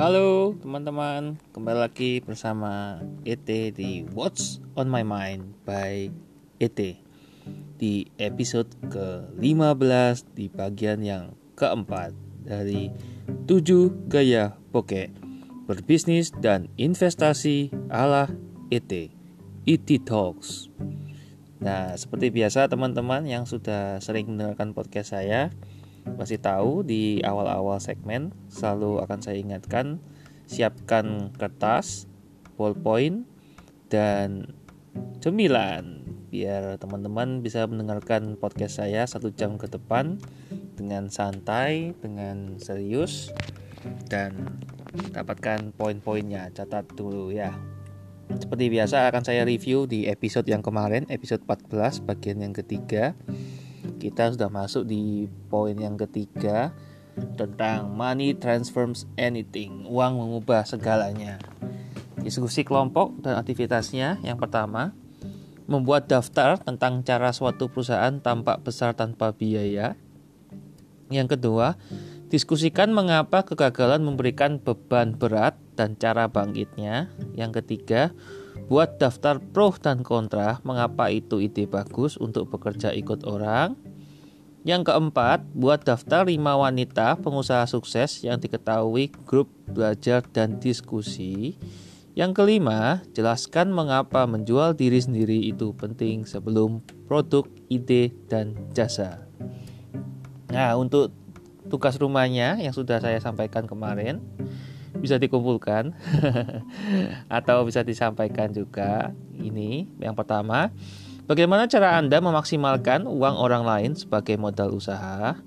Halo teman-teman, kembali lagi bersama ET di What's on My Mind by ET Di episode ke-15 di bagian yang keempat dari 7 gaya bokeh Berbisnis dan investasi ala ET ET Talks. Nah seperti biasa teman-teman yang sudah sering mendengarkan podcast saya masih tahu di awal-awal segmen selalu akan saya ingatkan siapkan kertas, ballpoint dan cemilan biar teman-teman bisa mendengarkan podcast saya satu jam ke depan dengan santai, dengan serius dan dapatkan poin-poinnya catat dulu ya. Seperti biasa akan saya review di episode yang kemarin, episode 14 bagian yang ketiga kita sudah masuk di poin yang ketiga tentang money transforms anything. Uang mengubah segalanya. Diskusi kelompok dan aktivitasnya yang pertama, membuat daftar tentang cara suatu perusahaan tampak besar tanpa biaya. Yang kedua, diskusikan mengapa kegagalan memberikan beban berat dan cara bangkitnya. Yang ketiga, buat daftar pro dan kontra mengapa itu ide bagus untuk bekerja ikut orang. Yang keempat, buat daftar 5 wanita pengusaha sukses yang diketahui grup belajar dan diskusi. Yang kelima, jelaskan mengapa menjual diri sendiri itu penting sebelum produk, ide, dan jasa. Nah, untuk tugas rumahnya yang sudah saya sampaikan kemarin bisa dikumpulkan atau bisa disampaikan juga. Ini yang pertama, Bagaimana cara Anda memaksimalkan uang orang lain sebagai modal usaha?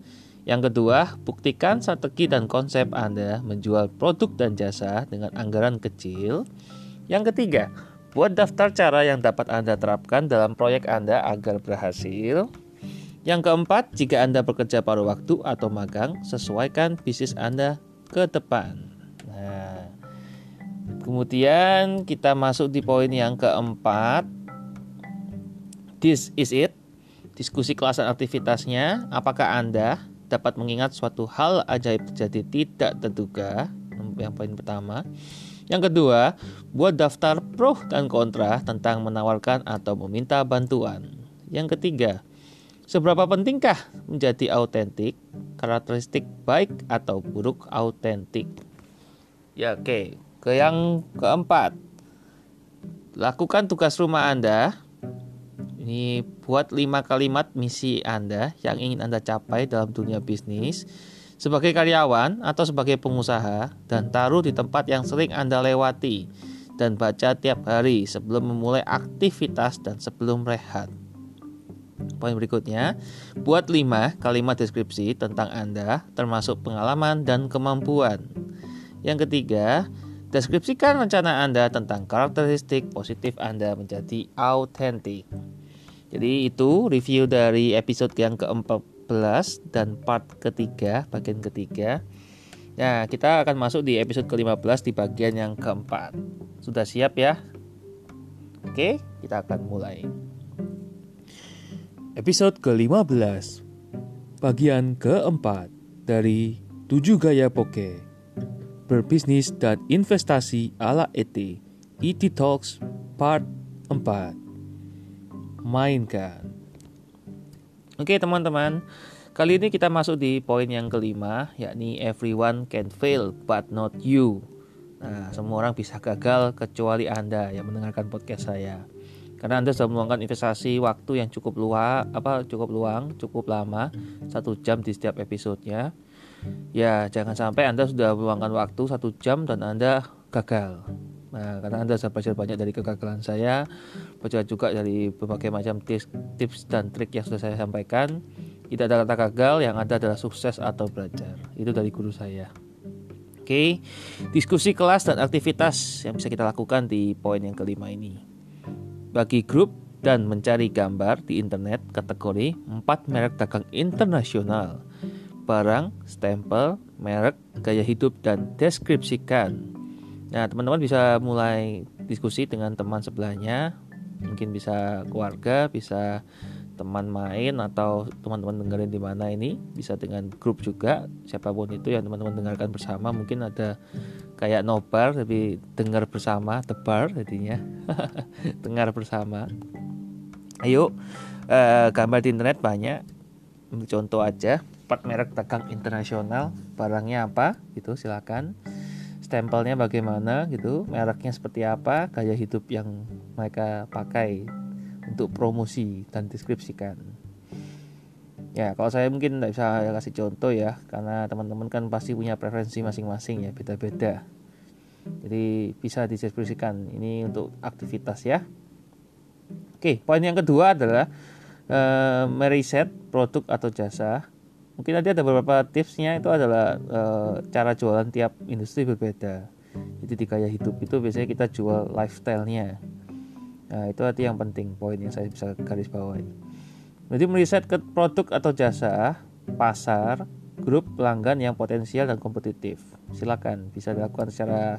Yang kedua, buktikan strategi dan konsep Anda menjual produk dan jasa dengan anggaran kecil. Yang ketiga, buat daftar cara yang dapat Anda terapkan dalam proyek Anda agar berhasil. Yang keempat, jika Anda bekerja paruh waktu atau magang, sesuaikan bisnis Anda ke depan. Nah, kemudian kita masuk di poin yang keempat, This is it. Diskusi kelas dan aktivitasnya. Apakah Anda dapat mengingat suatu hal ajaib terjadi tidak terduga? Yang poin pertama. Yang kedua, buat daftar pro dan kontra tentang menawarkan atau meminta bantuan. Yang ketiga, seberapa pentingkah menjadi autentik? Karakteristik baik atau buruk autentik. Ya, oke. Okay. Ke yang keempat, lakukan tugas rumah Anda ini buat lima kalimat misi Anda yang ingin Anda capai dalam dunia bisnis sebagai karyawan atau sebagai pengusaha dan taruh di tempat yang sering Anda lewati dan baca tiap hari sebelum memulai aktivitas dan sebelum rehat. Poin berikutnya, buat lima kalimat deskripsi tentang Anda termasuk pengalaman dan kemampuan. Yang ketiga, deskripsikan rencana Anda tentang karakteristik positif Anda menjadi autentik. Jadi itu review dari episode yang ke-14 dan part ketiga, bagian ketiga. Nah, kita akan masuk di episode ke-15 di bagian yang keempat. Sudah siap ya? Oke, kita akan mulai. Episode ke-15 Bagian keempat dari 7 Gaya Poke Berbisnis dan Investasi ala ET ET Talks Part 4 mainkan. Oke teman-teman, kali ini kita masuk di poin yang kelima, yakni everyone can fail but not you. Nah, semua orang bisa gagal kecuali Anda yang mendengarkan podcast saya. Karena Anda sudah meluangkan investasi waktu yang cukup luang, apa cukup luang, cukup lama, satu jam di setiap episodenya. Ya, jangan sampai Anda sudah meluangkan waktu satu jam dan Anda gagal. Nah, karena Anda sudah belajar banyak dari kegagalan saya, belajar juga dari berbagai macam tips, tips dan trik yang sudah saya sampaikan. Tidak ada kata gagal, yang ada adalah sukses atau belajar. Itu dari guru saya. Oke, diskusi kelas dan aktivitas yang bisa kita lakukan di poin yang kelima ini. Bagi grup dan mencari gambar di internet kategori 4 merek dagang internasional. Barang, stempel, merek, gaya hidup, dan deskripsikan Nah, teman-teman bisa mulai diskusi dengan teman sebelahnya, mungkin bisa keluarga, bisa teman main atau teman-teman dengerin di mana ini. Bisa dengan grup juga siapa pun itu yang teman-teman dengarkan bersama. Mungkin ada kayak nobar tapi dengar bersama tebar jadinya. Dengar bersama. Ayo eh, gambar di internet banyak. Contoh aja part merek dagang internasional. Barangnya apa? Gitu silakan stempelnya bagaimana gitu mereknya seperti apa gaya hidup yang mereka pakai untuk promosi dan deskripsikan. Ya, kalau saya mungkin tidak bisa kasih contoh ya, karena teman-teman kan pasti punya preferensi masing-masing ya, beda-beda. Jadi bisa dideskripsikan. Ini untuk aktivitas ya. Oke, poin yang kedua adalah uh, meriset produk atau jasa. Mungkin nanti ada beberapa tipsnya itu adalah uh, cara jualan tiap industri berbeda. Jadi di gaya hidup itu biasanya kita jual lifestyle-nya Nah, itu arti yang penting, poin yang saya bisa garis bawahi. Jadi meriset ke produk atau jasa, pasar, grup pelanggan yang potensial dan kompetitif. Silakan bisa dilakukan secara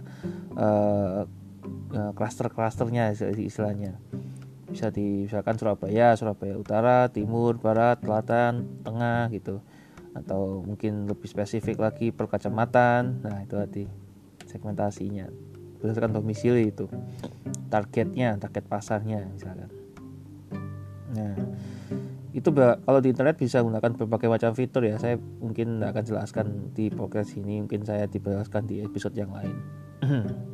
uh, klaster-klasternya istilahnya. Bisa di misalkan Surabaya, Surabaya Utara, Timur, Barat, Selatan, Tengah gitu. Atau mungkin lebih spesifik lagi per kecamatan. Nah, itu arti segmentasinya. Berdasarkan domisili itu. Targetnya target pasarnya misalkan. Nah itu kalau di internet bisa menggunakan berbagai macam fitur ya. Saya mungkin tidak akan jelaskan di podcast ini. Mungkin saya dijelaskan di episode yang lain.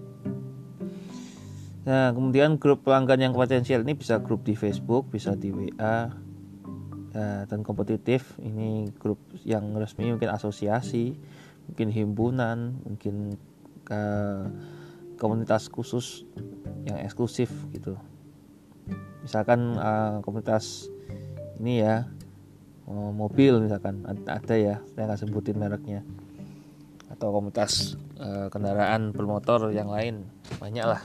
Nah kemudian grup pelanggan yang potensial ini bisa grup di Facebook bisa di WA nah, dan kompetitif ini grup yang resmi mungkin asosiasi mungkin himpunan mungkin uh, komunitas khusus yang eksklusif gitu. Misalkan uh, komunitas ini ya mobil misalkan ada ya saya nggak sebutin mereknya. Atau komunitas uh, kendaraan bermotor yang lain banyak lah.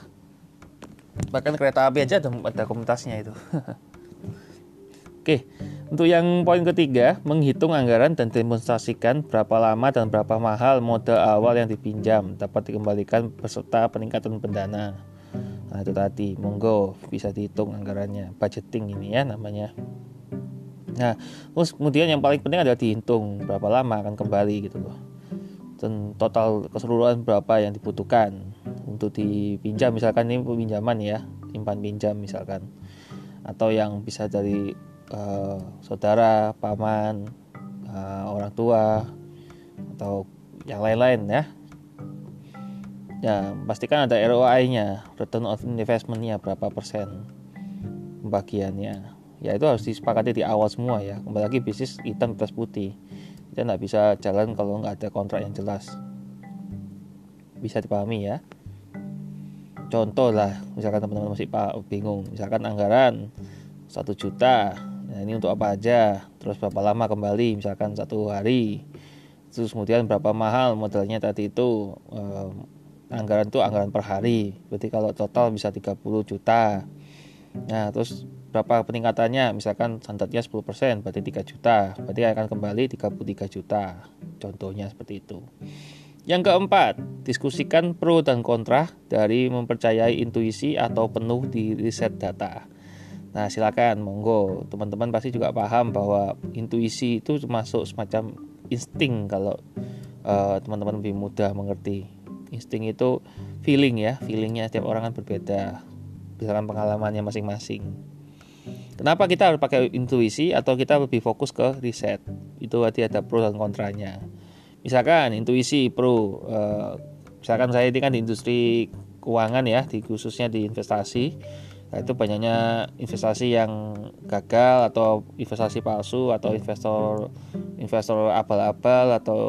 Bahkan kereta api aja ada, ada komunitasnya itu. Oke untuk yang poin ketiga, menghitung anggaran dan demonstrasikan berapa lama dan berapa mahal modal awal yang dipinjam dapat dikembalikan beserta peningkatan pendana. Nah itu tadi, monggo bisa dihitung anggarannya, budgeting ini ya namanya. Nah, terus kemudian yang paling penting adalah dihitung berapa lama akan kembali gitu loh. Dan total keseluruhan berapa yang dibutuhkan untuk dipinjam misalkan ini pinjaman ya, simpan pinjam misalkan. Atau yang bisa dari uh, saudara, paman, uh, orang tua atau yang lain-lain ya. Ya, pastikan ada ROI-nya, return of investment-nya berapa persen pembagiannya. Ya itu harus disepakati di awal semua ya. Kembali lagi bisnis hitam atas putih. Kita nggak bisa jalan kalau nggak ada kontrak yang jelas. Bisa dipahami ya. Contoh lah, misalkan teman-teman masih bingung, misalkan anggaran satu juta Nah ini untuk apa aja? Terus berapa lama kembali? Misalkan satu hari. Terus kemudian berapa mahal modelnya tadi itu? Eh, anggaran itu anggaran per hari. Berarti kalau total bisa 30 juta. Nah terus berapa peningkatannya? Misalkan standarnya 10% berarti 3 juta. Berarti akan kembali 33 juta. Contohnya seperti itu. Yang keempat, diskusikan pro dan kontra dari mempercayai intuisi atau penuh di riset data. Nah, silakan monggo. Teman-teman pasti juga paham bahwa intuisi itu termasuk semacam insting kalau uh, teman-teman lebih mudah mengerti. Insting itu feeling ya, feelingnya setiap orang kan berbeda. Misalkan pengalamannya masing-masing. Kenapa kita harus pakai intuisi atau kita lebih fokus ke riset? Itu berarti ada pro dan kontranya. Misalkan intuisi pro, uh, misalkan saya ini kan di industri keuangan ya, di khususnya di investasi Nah, itu banyaknya investasi yang gagal atau investasi palsu atau investor investor abal-abal atau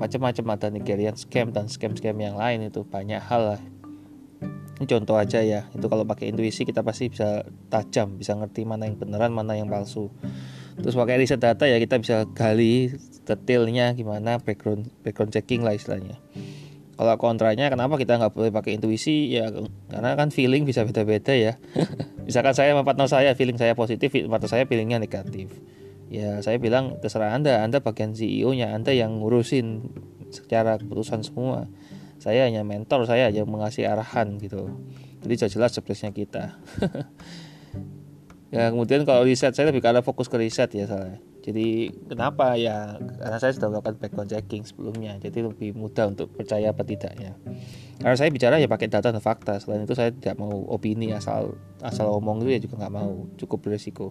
macam-macam ada Nigerian scam dan scam-scam yang lain itu banyak hal lah. Ini contoh aja ya. Itu kalau pakai intuisi kita pasti bisa tajam, bisa ngerti mana yang beneran, mana yang palsu. Terus pakai riset data ya kita bisa gali detailnya gimana background background checking lah istilahnya. Kalau kontranya kenapa kita nggak boleh pakai intuisi ya karena kan feeling bisa beda-beda ya. Misalkan saya sama partner saya feeling saya positif, partner saya feelingnya negatif. Ya saya bilang terserah Anda, Anda bagian CEO-nya, Anda yang ngurusin secara keputusan semua. Saya hanya mentor, saya yang mengasih arahan gitu. Jadi jelas jelas kita. ya kemudian kalau riset saya lebih karena fokus ke riset ya soalnya jadi kenapa ya? Karena saya sudah melakukan background checking sebelumnya. Jadi lebih mudah untuk percaya apa tidaknya. Karena saya bicara ya pakai data dan fakta. Selain itu saya tidak mau opini asal asal omong itu ya juga nggak mau. Cukup berisiko.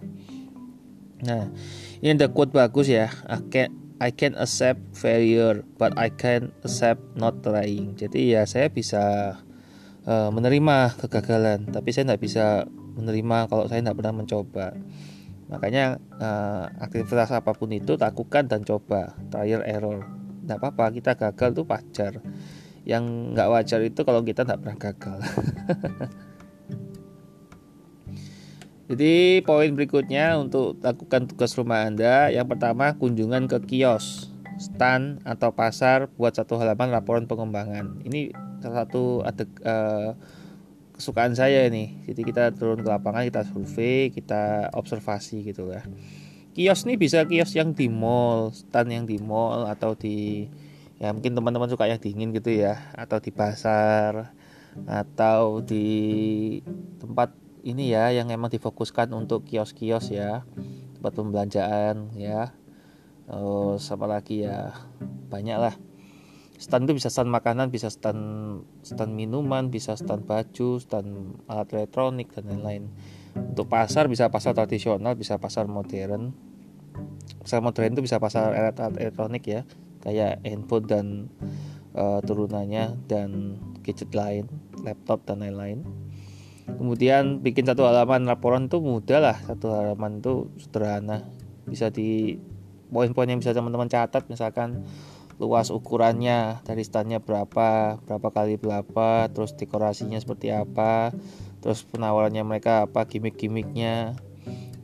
Nah ini ada quote bagus ya. I can I can accept failure but I can accept not trying. Jadi ya saya bisa uh, menerima kegagalan tapi saya tidak bisa menerima kalau saya tidak pernah mencoba makanya uh, aktivitas apa pun itu lakukan dan coba. Trial error. Tidak apa-apa kita gagal itu wajar. Yang nggak wajar itu kalau kita tidak pernah gagal. Jadi poin berikutnya untuk lakukan tugas rumah anda yang pertama kunjungan ke kios stand atau pasar buat satu halaman laporan pengembangan. Ini salah satu ada uh, kesukaan saya nih jadi kita turun ke lapangan kita survei kita observasi gitu lah. Kios nih bisa kios yang di mall stand yang di mall atau di ya mungkin teman-teman suka yang dingin gitu ya atau di pasar atau di tempat ini ya yang emang difokuskan untuk kios-kios ya tempat pembelanjaan ya. Oh, apa lagi ya? Banyak lah stand itu bisa stand makanan bisa stand stand minuman bisa stand baju stand alat elektronik dan lain-lain. Untuk pasar bisa pasar tradisional bisa pasar modern. Pasar modern itu bisa pasar alat, alat elektronik ya kayak handphone dan uh, turunannya dan gadget lain laptop dan lain-lain. Kemudian bikin satu halaman laporan itu mudah lah satu halaman itu sederhana. Bisa di poin-poin yang bisa teman-teman catat misalkan luas ukurannya dari standnya berapa berapa kali berapa terus dekorasinya seperti apa terus penawarannya mereka apa gimmick-gimmicknya.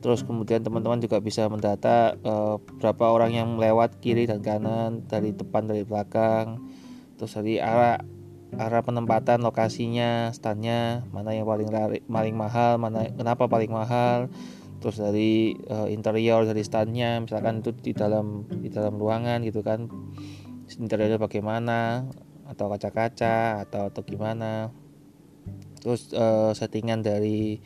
Terus kemudian teman-teman juga bisa mendata uh, berapa orang yang melewat kiri dan kanan dari depan dari belakang terus dari arah arah penempatan lokasinya standnya mana yang paling paling mahal mana kenapa paling mahal terus dari uh, interior dari standnya misalkan itu di dalam di dalam ruangan gitu kan interiornya bagaimana atau kaca-kaca atau atau gimana. Terus uh, settingan dari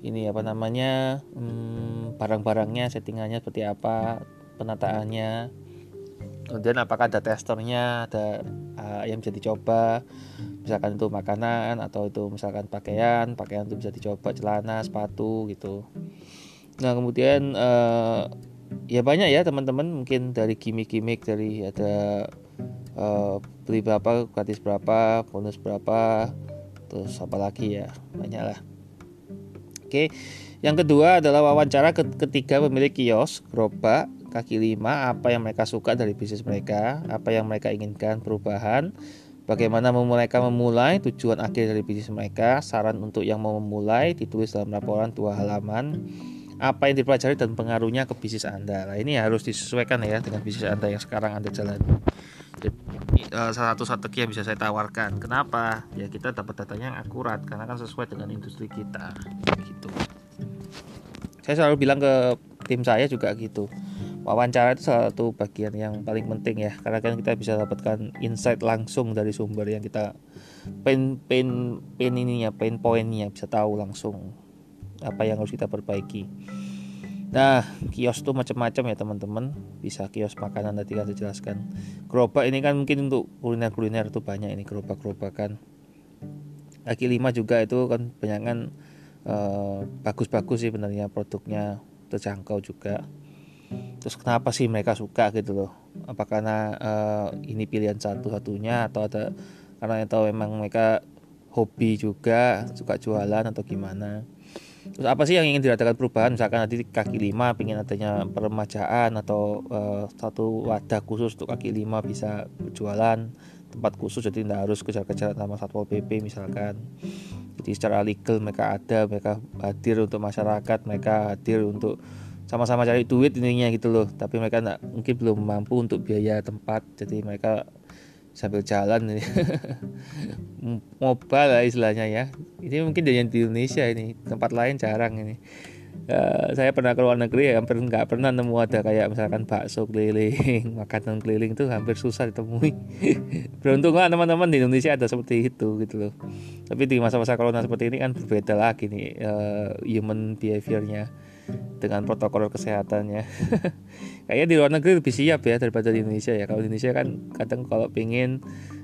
ini apa namanya hmm, barang-barangnya settingannya seperti apa penataannya. Kemudian apakah ada testernya ada uh, yang bisa dicoba misalkan itu makanan atau itu misalkan pakaian pakaian itu bisa dicoba celana sepatu gitu. Nah kemudian uh, ya banyak ya teman-teman. Mungkin dari gimmick-gimmick dari ada uh, beli berapa gratis berapa bonus berapa terus apa lagi ya banyak lah. Oke yang kedua adalah wawancara ketiga pemilik kios gerobak kaki lima apa yang mereka suka dari bisnis mereka apa yang mereka inginkan perubahan bagaimana mereka memulai tujuan akhir dari bisnis mereka saran untuk yang mau memulai ditulis dalam laporan dua halaman apa yang dipelajari dan pengaruhnya ke bisnis Anda. Nah, ini harus disesuaikan ya dengan bisnis Anda yang sekarang Anda jalani. uh, salah satu strategi yang bisa saya tawarkan. Kenapa? Ya kita dapat datanya yang akurat karena kan sesuai dengan industri kita. Gitu. Saya selalu bilang ke tim saya juga gitu. Wawancara itu salah satu bagian yang paling penting ya karena kan kita bisa dapatkan insight langsung dari sumber yang kita pen pen pen ininya, pen poinnya bisa tahu langsung apa yang harus kita perbaiki Nah, kios tuh macam-macam ya teman-teman. Bisa kios makanan tadi kan saya jelaskan. Gerobak ini kan mungkin untuk kuliner-kuliner tuh banyak ini gerobak-gerobakan. Kaki lima juga itu kan banyak kan uh, bagus-bagus sih benernya produknya terjangkau juga. Terus kenapa sih mereka suka gitu loh? Apa karena uh, ini pilihan satu-satunya atau ada karena itu memang mereka hobi juga suka jualan atau gimana? Terus apa sih yang ingin dirasakan perubahan? Misalkan nanti kaki lima ingin adanya peremajaan atau uh, satu wadah khusus untuk kaki lima bisa berjualan tempat khusus jadi tidak harus kejar-kejar sama satpol pp misalkan. Jadi secara legal mereka ada, mereka hadir untuk masyarakat, mereka hadir untuk sama-sama cari duit intinya gitu loh. Tapi mereka enggak, mungkin belum mampu untuk biaya tempat, jadi mereka sambil jalan mobile lah istilahnya ya. Ini mungkin dari di Indonesia ini tempat lain jarang ini. Uh, saya pernah ke luar negeri ya, hampir nggak pernah nemu ada kayak misalkan bakso keliling makanan keliling itu hampir susah ditemui. Beruntung lah teman-teman di Indonesia ada seperti itu gitu loh. Tapi di masa-masa corona seperti ini kan berbeda lagi nih uh, human behaviornya dengan protokol kesehatannya. Kayaknya di luar negeri lebih siap ya daripada di Indonesia ya. Kalau di Indonesia kan kadang kalau pingin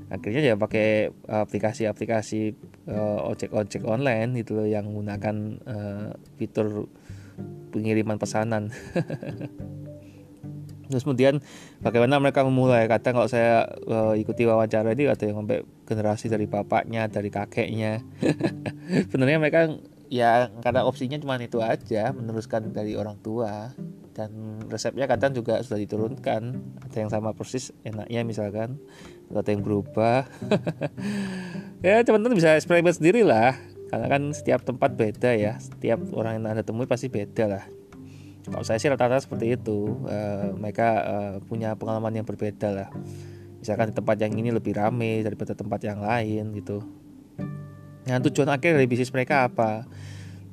akhirnya ya pakai aplikasi-aplikasi uh, ojek-ojek online itu loh yang menggunakan uh, fitur pengiriman pesanan. Terus kemudian bagaimana mereka memulai? Kadang kalau saya uh, ikuti wawancara ini ada yang sampai generasi dari bapaknya dari kakeknya. Sebenarnya mereka ya karena opsinya cuma itu aja meneruskan dari orang tua. Dan resepnya kadang juga sudah diturunkan. Ada yang sama persis enaknya misalkan ada yang berubah. Ya teman-teman bisa eksperimen sendiri lah karena kan setiap tempat beda ya. Setiap orang yang anda temui pasti beda lah. Kalau saya sih rata-rata seperti itu. Uh, mereka uh, punya pengalaman yang berbeda lah. Misalkan di tempat yang ini lebih rame daripada tempat yang lain gitu nah tujuan akhir dari bisnis mereka apa?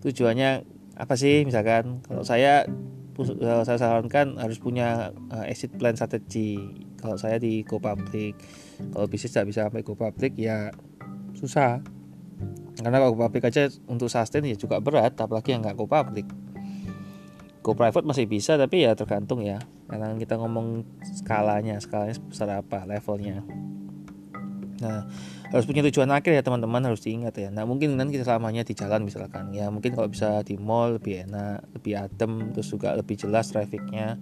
Tujuannya apa sih? Misalkan kalau saya eh, saya sarankan harus punya exit plan strategi kalau saya di go public kalau bisnis tidak bisa sampai go public ya susah. Karena kalau go public aja untuk sustain ya juga berat apalagi yang nggak go public. Go private masih bisa tapi ya tergantung ya. Karena kita ngomong skalanya skalanya sebesar apa levelnya. Nah harus punya tujuan akhir ya teman-teman harus diingat ya. Nah mungkin nanti kita selamanya di jalan misalkan ya. Mungkin kalau bisa di mall lebih enak lebih adem terus juga lebih jelas trafficnya.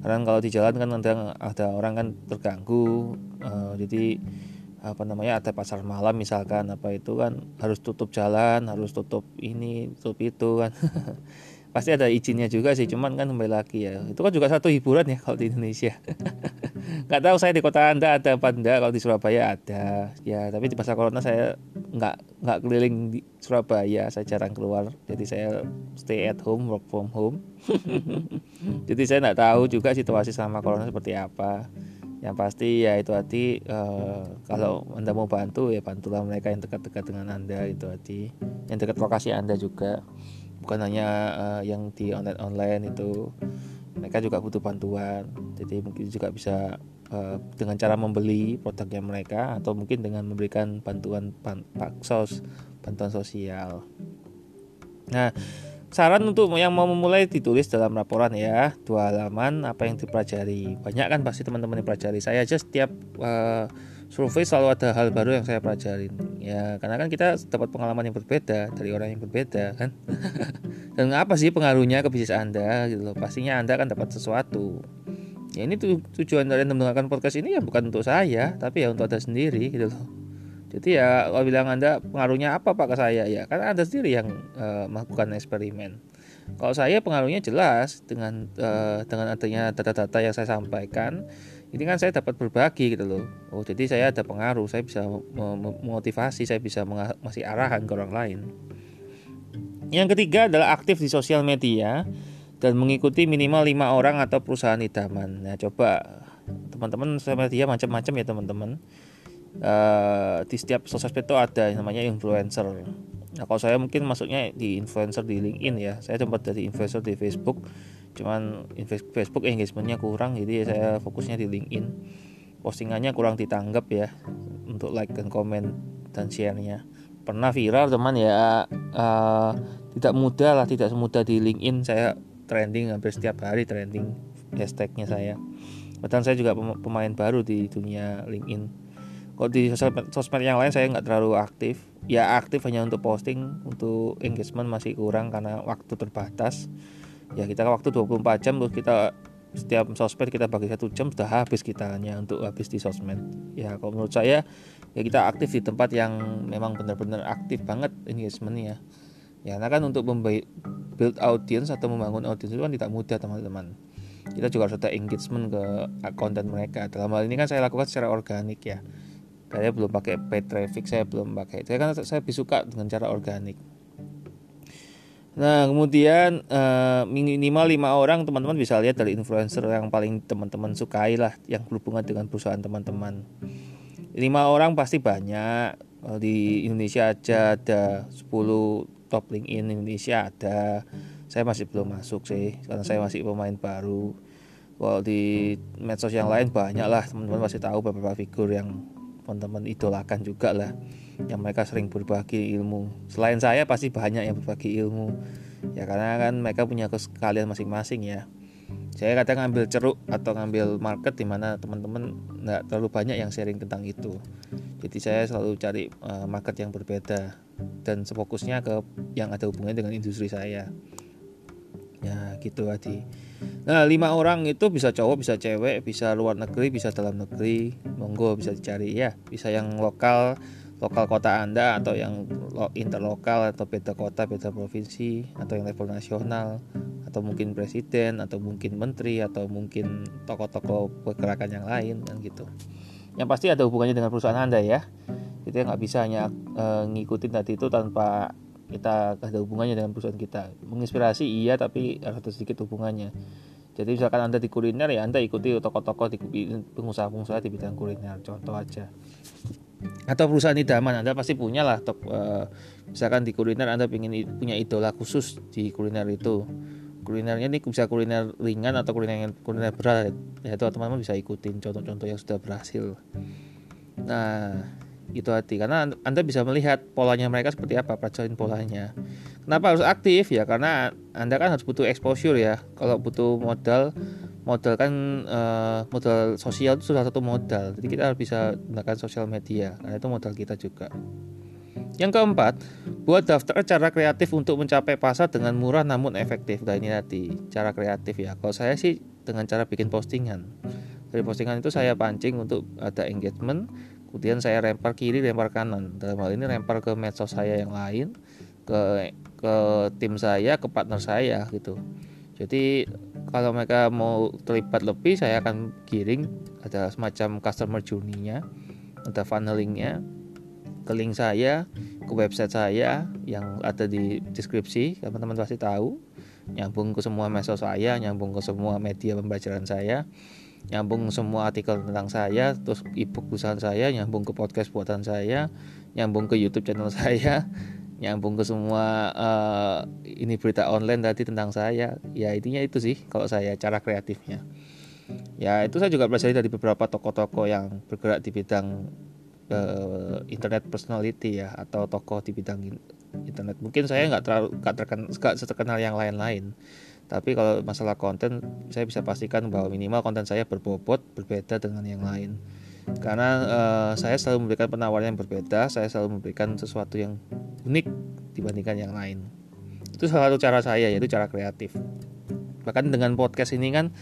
Karena kalau di jalan kan ada ada orang kan terganggu uh, jadi apa namanya ada pasar malam misalkan apa itu kan harus tutup jalan harus tutup ini tutup itu kan. Pasti ada izinnya juga sih cuman kan kembali lagi ya. Itu kan juga satu hiburan ya kalau di Indonesia nggak tahu saya di kota anda ada apa enggak kalau di Surabaya ada. Ya tapi di masa corona saya nggak nggak keliling di Surabaya saya jarang keluar. Jadi saya stay at home work from home. Jadi saya nggak tahu juga situasi selama corona seperti apa. Yang pasti ya itu hati uh, kalau anda mau bantu ya bantulah mereka yang dekat-dekat dengan anda itu hati. Yang dekat lokasi anda juga. Bukan hanya uh, yang di online online itu mereka juga butuh bantuan. Jadi mungkin juga bisa uh, dengan cara membeli produknya mereka atau mungkin dengan memberikan bantuan paksos bantuan sosial. Nah saran untuk yang mau memulai ditulis dalam laporan ya. Dua halaman apa yang dipelajari. Banyak kan pasti teman-teman yang pelajari. Saya aja setiap uh, survei selalu ada hal baru yang saya pelajarin. Ya karena kan kita dapat pengalaman yang berbeda dari orang yang berbeda kan? Dan apa sih pengaruhnya ke bisnis anda gitu loh? Pastinya anda akan dapat sesuatu. Ya ini tuh tujuan dari mendengarkan podcast ini ya bukan untuk saya tapi ya untuk anda sendiri gitu loh. Jadi ya kalau bilang anda pengaruhnya apa pak ke saya? Ya karena anda sendiri yang uh, melakukan eksperimen. Kalau saya pengaruhnya jelas dengan uh, dengan adanya data-data yang saya sampaikan ini kan saya dapat berbagi gitu loh. Oh jadi saya ada pengaruh saya bisa memotivasi saya bisa mengasih arahan ke orang lain. Yang ketiga adalah aktif di sosial media dan mengikuti minimal lima orang atau perusahaan idaman. Nah coba teman-teman sosial media macam-macam ya teman-teman. Uh, di setiap sosial media itu ada yang namanya influencer. Nah kalau saya mungkin masuknya di influencer di LinkedIn ya. Saya sempat jadi influencer di Facebook cuman Facebook engagementnya kurang jadi saya fokusnya di LinkedIn. Postingannya kurang ditanggap ya untuk like dan komen dan sharenya. Pernah viral teman ya uh, tidak mudah lah tidak semudah di LinkedIn. Saya trending hampir setiap hari trending hashtagnya saya. Bahkan saya juga pemain baru di dunia LinkedIn. Kalau di sosmed, sosmed yang lain saya nggak terlalu aktif. Ya aktif hanya untuk posting untuk engagement masih kurang karena waktu terbatas ya kita waktu 24 jam terus kita setiap sosmed kita bagi satu jam sudah habis kita hanya untuk habis di sosmed. Ya kalau menurut saya ya kita aktif di tempat yang memang benar-benar aktif banget engagementnya ya. Karena kan untuk build audience atau membangun audience itu kan tidak mudah teman-teman. Kita juga harus ada engagement ke konten mereka. Dalam hal ini kan saya lakukan secara organik ya. Saya belum pakai paid traffic saya belum pakai saya kan saya lebih suka dengan cara organik Nah, kemudian uh, minimal lima orang teman-teman bisa lihat dari influencer yang paling teman-teman sukai lah yang berhubungan dengan perusahaan teman-teman. Lima orang pasti banyak. Di Indonesia aja ada 10 top LinkedIn Indonesia ada. Saya masih belum masuk sih karena saya masih pemain baru. Kalau di medsos yang lain banyak lah teman-teman pasti tahu beberapa figur yang teman-teman idolakan juga lah yang mereka sering berbagi ilmu. Selain saya pasti banyak yang berbagi ilmu. Ya karena kan mereka punya kesekalian masing-masing ya. Saya kadang ngambil ceruk atau ngambil market di mana teman-teman nggak terlalu banyak yang sharing tentang itu. Jadi saya selalu cari uh, market yang berbeda dan sefokusnya ke yang ada hubungannya dengan industri saya. Ya gitu Adi. Nah lima orang itu bisa cowok bisa cewek bisa luar negeri bisa dalam negeri. Monggo bisa dicari ya. Bisa yang lokal lokal kota Anda atau yang interlokal atau beda kota, beda provinsi atau yang level nasional atau mungkin presiden atau mungkin menteri atau mungkin tokoh-tokoh pergerakan yang lain kan gitu. Yang pasti ada hubungannya dengan perusahaan Anda ya. Kita nggak bisa hanya e, ngikutin tadi itu tanpa kita ada hubungannya dengan perusahaan kita. Menginspirasi iya tapi ada sedikit hubungannya. Jadi misalkan Anda di kuliner ya Anda ikuti tokoh-tokoh di pengusaha-pengusaha di bidang kuliner. Contoh aja atau perusahaan idaman Anda pasti punya lah top, uh, misalkan di kuliner Anda ingin punya idola khusus di kuliner itu. Kulinernya ini bisa kuliner ringan atau kuliner kuliner berat ya itu teman-teman bisa ikutin contoh-contoh yang sudah berhasil. Nah itu hati karena anda bisa melihat polanya mereka seperti apa pelajarin polanya. Kenapa harus aktif? Ya karena anda kan harus butuh exposure ya. Kalau butuh modal modal kan uh, modal sosial itu salah satu modal. Jadi kita harus bisa menggunakan sosial media karena itu modal kita juga. Yang keempat buat daftar cara kreatif untuk mencapai pasar dengan murah namun efektif. Nah ini nanti cara kreatif ya. Kalau saya sih dengan cara bikin postingan. Dari postingan itu saya pancing untuk ada engagement kemudian saya lempar kiri lempar kanan. Dalam hal ini lempar ke medsos saya yang lain ke ke tim saya ke partner saya gitu jadi kalau mereka mau terlibat lebih saya akan giring ada semacam customer journey-nya ada funnelingnya ke link saya ke website saya yang ada di deskripsi. Teman-teman pasti tahu nyambung ke semua medsos saya nyambung ke semua media pembelajaran saya nyambung semua artikel tentang saya terus ebook tulisan saya nyambung ke podcast buatan saya nyambung ke YouTube channel saya nyambung ke semua uh, ini berita online tadi tentang saya. Ya intinya itu sih kalau saya cara kreatifnya. Ya itu saya juga belajar dari beberapa tokoh-tokoh yang bergerak di bidang uh, internet personality ya atau tokoh di bidang internet. Mungkin saya nggak terlalu nggak terkenal yang lain-lain. Tapi kalau masalah konten saya bisa pastikan bahwa minimal konten saya berbobot berbeda dengan yang lain. Karena uh, saya selalu memberikan penawaran yang berbeda saya selalu memberikan sesuatu yang unik dibandingkan yang lain. Itu salah satu cara saya yaitu cara kreatif. Bahkan dengan podcast ini kan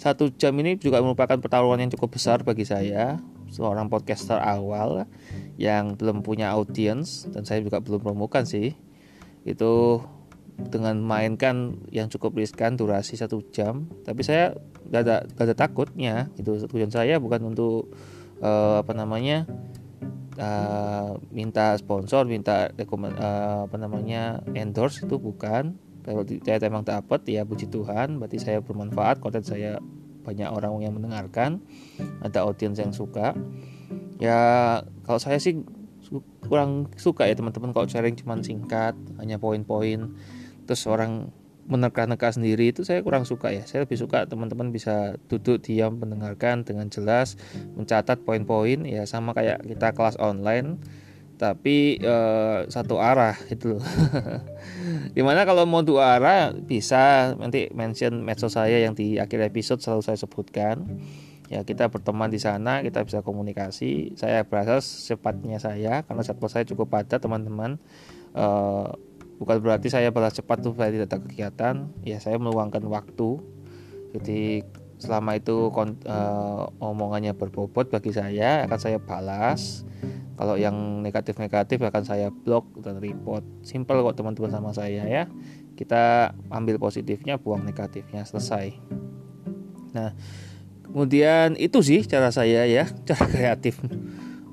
satu jam ini juga merupakan pertaruhan yang cukup besar bagi saya seorang podcaster awal yang belum punya audience dan saya juga belum promokan sih. Itu dengan mainkan yang cukup riskan durasi satu jam. Tapi saya gak ada, gak ada takutnya. Itu tujuan saya bukan untuk uh, apa namanya uh, minta sponsor minta rekomend uh, apa namanya endorse itu bukan. Kalau saya emang dapat ya puji Tuhan berarti saya bermanfaat konten saya banyak orang yang mendengarkan ada audiens yang suka. Ya kalau saya sih kurang suka ya teman-teman kalau sharing cuma singkat hanya poin-poin terus orang menerka-nerka sendiri itu saya kurang suka ya. Saya lebih suka teman-teman bisa duduk diam mendengarkan dengan jelas mencatat poin-poin ya sama kayak kita kelas online tapi uh, satu arah itu loh. Di mana kalau mau dua arah? Bisa. Nanti mention medsos saya yang di akhir episode selalu saya sebutkan. Ya kita berteman di sana kita bisa komunikasi. Saya berasa secepatnya saya karena jadwal saya cukup padat teman-teman. Uh, bukan berarti saya balas cepat tuh saya tidak ada kegiatan. Ya saya meluangkan waktu. Jadi selama itu uh, omongannya berbobot bagi saya akan saya balas. Kalau yang negatif-negatif akan saya blok dan report. Simple kok teman-teman sama saya ya. Kita ambil positifnya buang negatifnya selesai. Nah kemudian itu sih cara saya ya. Cara kreatif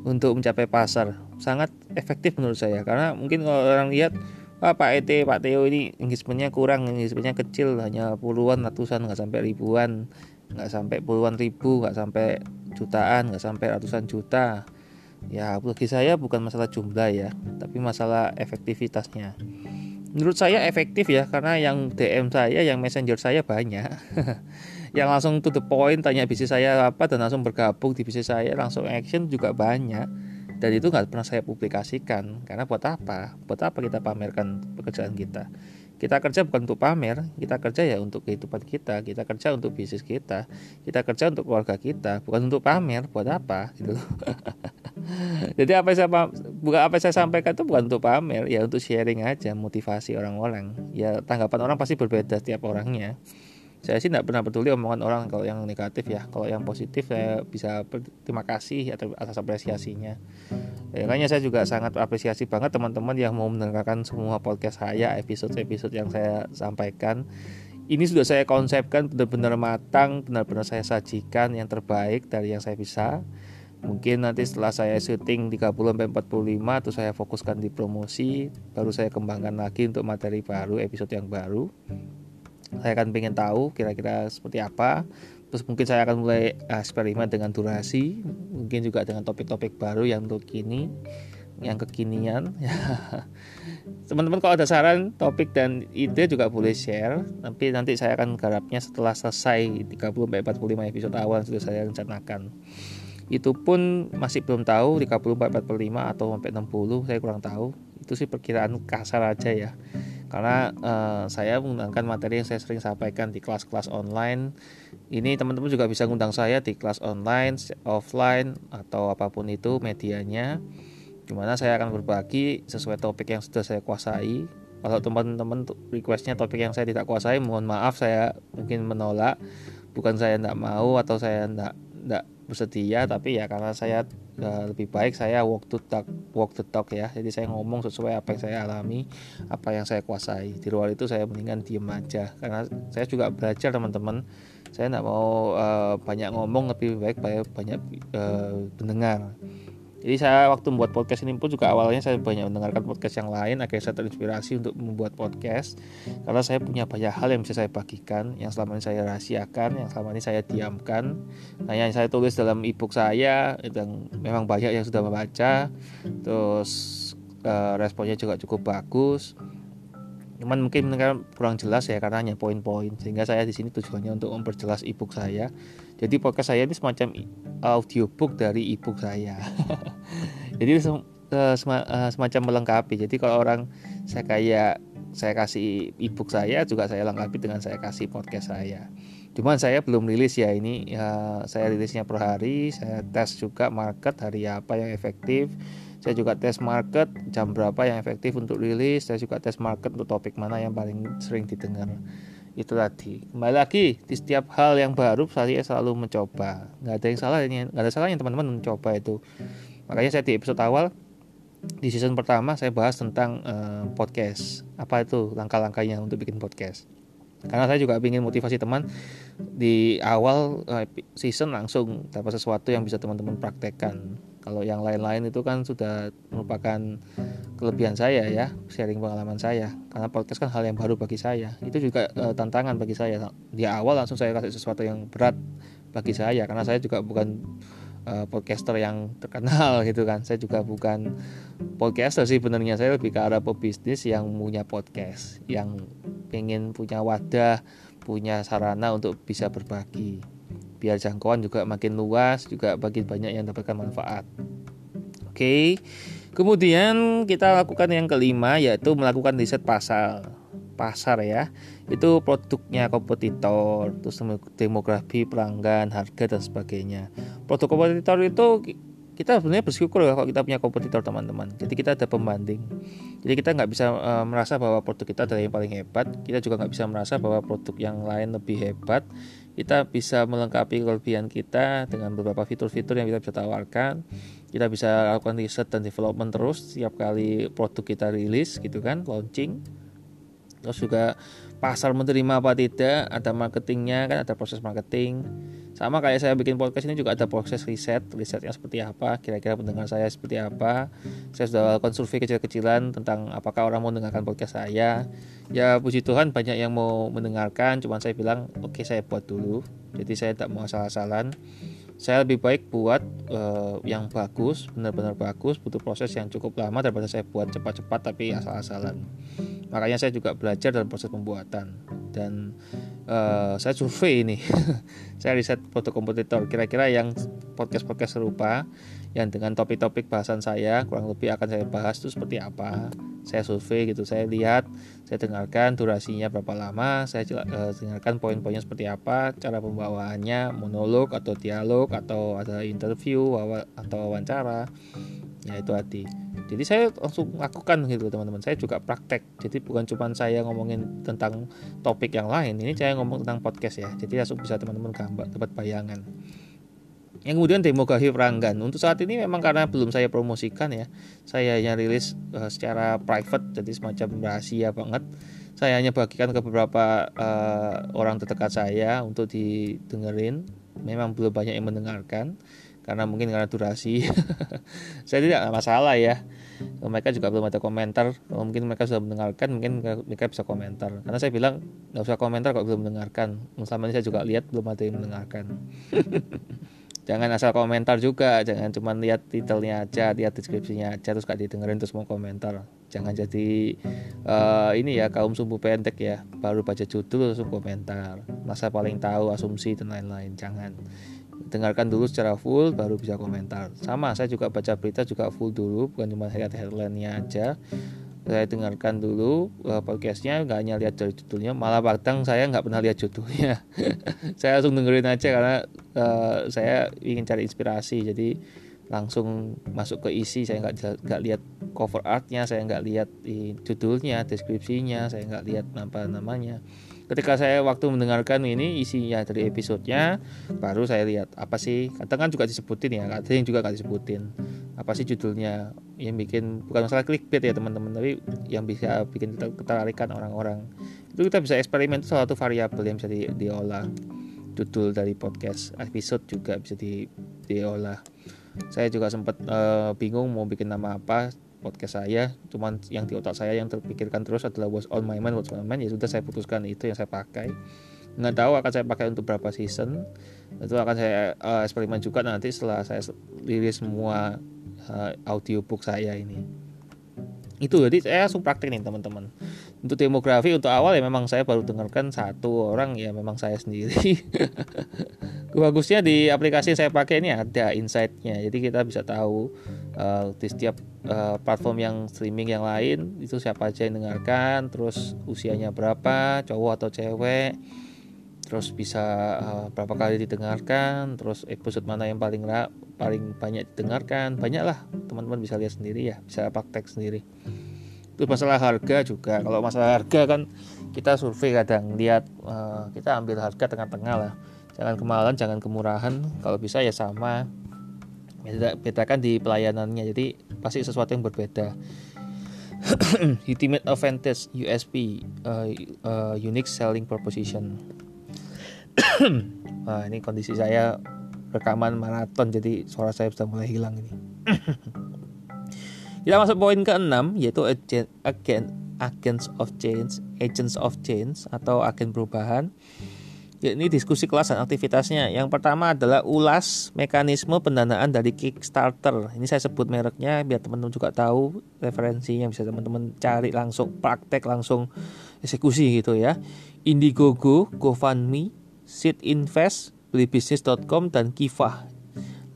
untuk mencapai pasar. Sangat efektif menurut saya. Karena mungkin kalau orang lihat ah, Pak ET Pak Teo ini engagementnya kurang engagementnya kecil hanya puluhan ratusan nggak sampai ribuan nggak sampai puluhan ribu nggak sampai jutaan nggak sampai ratusan juta. Ya bagi saya bukan masalah jumlah ya tapi masalah efektivitasnya. Menurut saya efektif ya karena yang DM saya yang messenger saya banyak. Yang langsung to the point tanya bisnis saya apa dan langsung bergabung di bisnis saya langsung action juga banyak dan itu nggak pernah saya publikasikan. Karena buat apa? Buat apa kita pamerkan pekerjaan kita? Kita kerja bukan untuk pamer kita kerja ya untuk kehidupan kita kita kerja untuk bisnis kita kita kerja untuk keluarga kita bukan untuk pamer. Buat apa? Gitu. Jadi apa yang saya bukan apa yang saya sampaikan itu bukan untuk pamer ya untuk sharing aja motivasi orang-orang. Ya tanggapan orang pasti berbeda setiap orangnya saya sih tidak pernah peduli omongan orang kalau yang negatif ya. Kalau yang positif saya bisa terima kasih atas apresiasinya. Ya, makanya saya juga sangat apresiasi banget teman-teman yang mau mendengarkan semua podcast saya episode-episode yang saya sampaikan. Ini sudah saya konsepkan benar-benar matang benar-benar saya sajikan yang terbaik dari yang saya bisa. Mungkin nanti setelah saya syuting 30 sampai 45 terus saya fokuskan di promosi baru saya kembangkan lagi untuk materi baru episode yang baru saya akan pengen tahu kira-kira seperti apa. Terus mungkin saya akan mulai eksperimen dengan durasi mungkin juga dengan topik-topik baru yang untuk kini yang kekinian. Teman-teman kalau ada saran topik dan ide juga boleh share. Tapi nanti saya akan garapnya setelah selesai 30-45 episode awal sudah saya rencanakan. Itu pun masih belum tahu 30 45 atau sampai 60 saya kurang tahu. Itu sih perkiraan kasar aja ya karena uh, saya menggunakan materi yang saya sering sampaikan di kelas-kelas online. Ini teman-teman juga bisa ngundang saya di kelas online offline atau apa pun itu medianya. Di mana saya akan berbagi sesuai topik yang sudah saya kuasai. Kalau teman-teman requestnya topik yang saya tidak kuasai mohon maaf saya mungkin menolak. Bukan saya tidak mau atau saya tidak tidak bersedia tapi ya karena saya lebih baik saya walk to talk walk the talk ya. Jadi saya ngomong sesuai apa yang saya alami apa yang saya kuasai. Di luar itu saya mendingan diem aja. Karena saya juga belajar teman-teman. Saya tidak mau uh, banyak ngomong lebih baik banyak uh, mendengar jadi saya waktu membuat podcast ini pun juga awalnya saya banyak mendengarkan podcast yang lain akhirnya saya terinspirasi untuk membuat podcast. Karena saya punya banyak hal yang bisa saya bagikan yang selama ini saya rahasiakan yang selama ini saya diamkan. Nah yang saya tulis dalam ebook saya yang memang banyak yang sudah membaca. Terus uh, responnya juga cukup bagus. Cuman mungkin kurang jelas ya karena hanya poin-poin. Sehingga saya di sini tujuannya untuk memperjelas ebook saya jadi podcast saya ini semacam audiobook dari ebook saya. Jadi eh, eh, semacam melengkapi. Jadi kalau orang saya kayak saya kasih ebook saya juga saya lengkapi dengan saya kasih podcast saya. Cuman saya belum rilis ya ini ya, saya rilisnya per hari saya tes juga market hari apa yang efektif saya juga tes market jam berapa yang efektif untuk rilis saya juga tes market untuk topik mana yang paling sering didengar itu tadi. Kembali lagi di setiap hal yang baru saya selalu mencoba. Nggak ada yang salah nggak ada salahnya teman-teman mencoba itu. Makanya saya di episode awal di season pertama saya bahas tentang uh, podcast. Apa itu langkah-langkahnya untuk bikin podcast. Karena saya juga ingin motivasi teman di awal uh, season langsung dapat sesuatu yang bisa teman-teman praktekkan kalau yang lain-lain itu kan sudah merupakan kelebihan saya ya, sharing pengalaman saya. Karena podcast kan hal yang baru bagi saya. Itu juga uh, tantangan bagi saya. Di awal langsung saya kasih sesuatu yang berat bagi saya karena saya juga bukan uh, podcaster yang terkenal gitu kan. Saya juga bukan podcaster sih benernya saya lebih ke arah pebisnis yang punya podcast, yang pengen punya wadah, punya sarana untuk bisa berbagi biar jangkauan juga makin luas juga bagi banyak yang dapatkan manfaat. Oke kemudian kita lakukan yang kelima yaitu melakukan riset pasar. Pasar ya itu produknya kompetitor terus demografi pelanggan harga dan sebagainya. Produk kompetitor itu kita sebenarnya bersyukur ya kalau kita punya kompetitor teman-teman. Jadi kita ada pembanding. Jadi kita nggak bisa uh, merasa bahwa produk kita adalah yang paling hebat. Kita juga nggak bisa merasa bahwa produk yang lain lebih hebat kita bisa melengkapi kelebihan kita dengan beberapa fitur-fitur yang kita bisa tawarkan. Kita bisa lakukan riset dan development terus setiap kali produk kita rilis gitu kan launching. Terus juga pasar menerima apa tidak ada marketingnya kan ada proses marketing. Sama kayak saya bikin podcast ini juga ada proses riset risetnya seperti apa kira-kira pendengar saya seperti apa. Saya sudah lakukan survei kecil-kecilan tentang apakah orang mau mendengarkan podcast saya. Ya puji Tuhan banyak yang mau mendengarkan cuman saya bilang oke okay, saya buat dulu. Jadi saya tidak mau asal-asalan saya lebih baik buat uh, yang bagus benar-benar bagus butuh proses yang cukup lama daripada saya buat cepat-cepat tapi asal-asalan. Makanya saya juga belajar dalam proses pembuatan. Dan uh, saya survei ini. Saya riset foto kompetitor kira-kira yang podcast-podcast serupa yang dengan topik-topik bahasan saya kurang lebih akan saya bahas itu seperti apa. Saya survei gitu saya lihat saya dengarkan durasinya berapa lama saya uh, dengarkan poin-poinnya seperti apa cara pembawaannya monolog atau dialog atau ada interview atau wawancara. Ya itu hati jadi saya langsung lakukan gitu teman-teman. Saya juga praktek. Jadi bukan cuma saya ngomongin tentang topik yang lain ini saya ngomong tentang podcast ya. Jadi langsung bisa teman-teman gambar dapat bayangan yang kemudian demografi Ranggan. Untuk saat ini memang karena belum saya promosikan ya. Saya hanya rilis uh, secara private jadi semacam rahasia banget. Saya hanya bagikan ke beberapa uh, orang terdekat saya untuk didengerin. Memang belum banyak yang mendengarkan karena mungkin karena durasi. Saya tidak masalah ya. Mereka juga belum ada komentar. Kalau mungkin mereka sudah mendengarkan mungkin mereka bisa komentar. Karena saya bilang nggak usah komentar kalau belum mendengarkan. Selama ini saya juga lihat belum ada yang mendengarkan jangan asal komentar juga jangan cuma lihat titelnya aja lihat deskripsinya aja terus gak didengerin terus mau komentar. Jangan jadi uh, ini ya kaum sumbu pendek ya baru baca judul langsung komentar. Masa paling tahu asumsi dan lain-lain jangan. Dengarkan dulu secara full baru bisa komentar. Sama saya juga baca berita juga full dulu bukan cuma lihat headline-nya aja saya dengarkan dulu uh, podcastnya nggak hanya lihat dari judulnya malah kadang saya nggak pernah lihat judulnya. Saya langsung dengerin aja karena uh, saya ingin cari inspirasi. Jadi langsung masuk ke isi saya nggak nggak lihat cover artnya saya nggak lihat judulnya deskripsinya saya nggak lihat apa namanya. Ketika saya waktu mendengarkan ini isinya dari episodenya baru saya lihat apa sih. Kadang kan juga disebutin ya kadang juga gak disebutin apa sih judulnya? Yang bikin bukan masalah clickbait ya teman-teman tapi yang bisa bikin ketertarikan orang-orang. Itu kita bisa eksperimen itu salah satu variabel yang bisa di, diolah. Judul dari podcast episode juga bisa di, diolah. Saya juga sempat uh, bingung mau bikin nama apa podcast saya. Cuman yang di otak saya yang terpikirkan terus adalah what's on my mind what's on my mind. Ya sudah saya putuskan itu yang saya pakai. Nggak tahu akan saya pakai untuk berapa season. Itu akan saya uh, eksperimen juga nanti setelah saya rilis semua uh, audiobook saya ini. Itu jadi saya langsung praktek nih teman-teman. Untuk demografi untuk awal ya memang saya baru dengarkan satu orang ya memang saya sendiri. Bagusnya di aplikasi yang saya pakai ini ada insightnya. Jadi kita bisa tahu uh, di setiap uh, platform yang streaming yang lain itu siapa aja yang dengarkan terus usianya berapa cowok atau cewek terus bisa uh, berapa kali didengarkan terus episode mana yang paling paling banyak didengarkan banyak lah teman-teman bisa lihat sendiri ya bisa praktek sendiri. Terus masalah harga juga. Kalau masalah harga kan kita survei kadang lihat uh, kita ambil harga tengah-tengah lah. Jangan kemahalan jangan kemurahan. Kalau bisa ya sama. Beda bedakan di pelayanannya. Jadi pasti sesuatu yang berbeda. Ultimate advantage USP uh, uh, unique selling proposition nah ini kondisi saya rekaman maraton jadi suara saya sudah mulai hilang ini kita masuk poin ke-6 yaitu agent, agent agents of change agents of change atau agen perubahan ini diskusi kelas dan aktivitasnya. Yang pertama adalah ulas mekanisme pendanaan dari Kickstarter. Ini saya sebut mereknya biar teman-teman juga tahu referensinya bisa teman-teman cari langsung praktek langsung eksekusi gitu ya. Indiegogo, GoFundMe, Seed Invest, dan Kifah.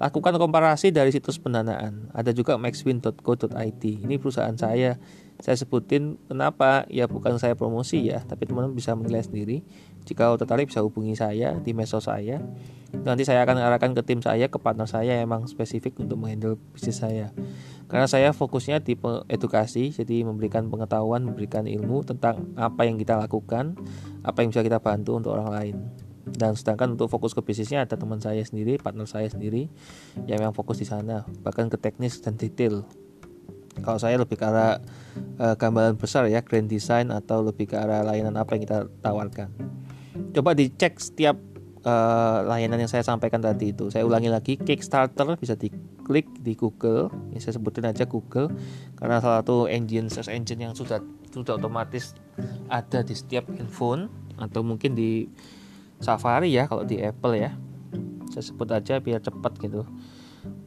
Lakukan komparasi dari situs pendanaan. Ada juga maxwin.co.id. Ini perusahaan saya. Saya sebutin kenapa ya bukan saya promosi ya, tapi teman-teman bisa menilai sendiri jika tertarik bisa hubungi saya di medsos saya. Nanti saya akan arahkan ke tim saya, ke partner saya yang memang spesifik untuk menghandle bisnis saya. Karena saya fokusnya di edukasi, jadi memberikan pengetahuan, memberikan ilmu tentang apa yang kita lakukan, apa yang bisa kita bantu untuk orang lain. Dan sedangkan untuk fokus ke bisnisnya ada teman saya sendiri, partner saya sendiri yang memang fokus di sana, bahkan ke teknis dan detail. Kalau saya lebih ke arah uh, gambaran besar ya, grand design atau lebih ke arah layanan apa yang kita tawarkan. Coba dicek setiap uh, layanan yang saya sampaikan tadi itu. Saya ulangi lagi Kickstarter bisa diklik di Google. Ya saya sebutin aja Google karena salah satu engine search engine yang sudah sudah otomatis ada di setiap handphone atau mungkin di Safari ya kalau di Apple ya. Saya sebut aja biar cepat gitu.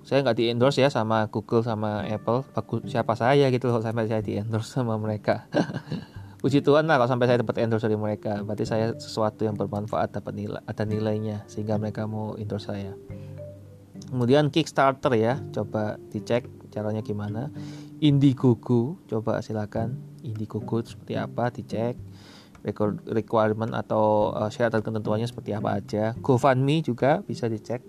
Saya nggak di endorse ya sama Google sama Apple. Bagus siapa saya gitu kalau sampai saya di endorse sama mereka. Puji Tuhan lah kalau sampai saya dapat endorse dari mereka. Berarti saya sesuatu yang bermanfaat dapat nilai ada nilainya sehingga mereka mau endorse saya. Kemudian Kickstarter ya coba dicek caranya gimana. Indiegogo coba silakan. Indiegogo seperti apa dicek requirement atau uh, syarat dan ketentuannya seperti apa aja. GoFundMe juga bisa dicek.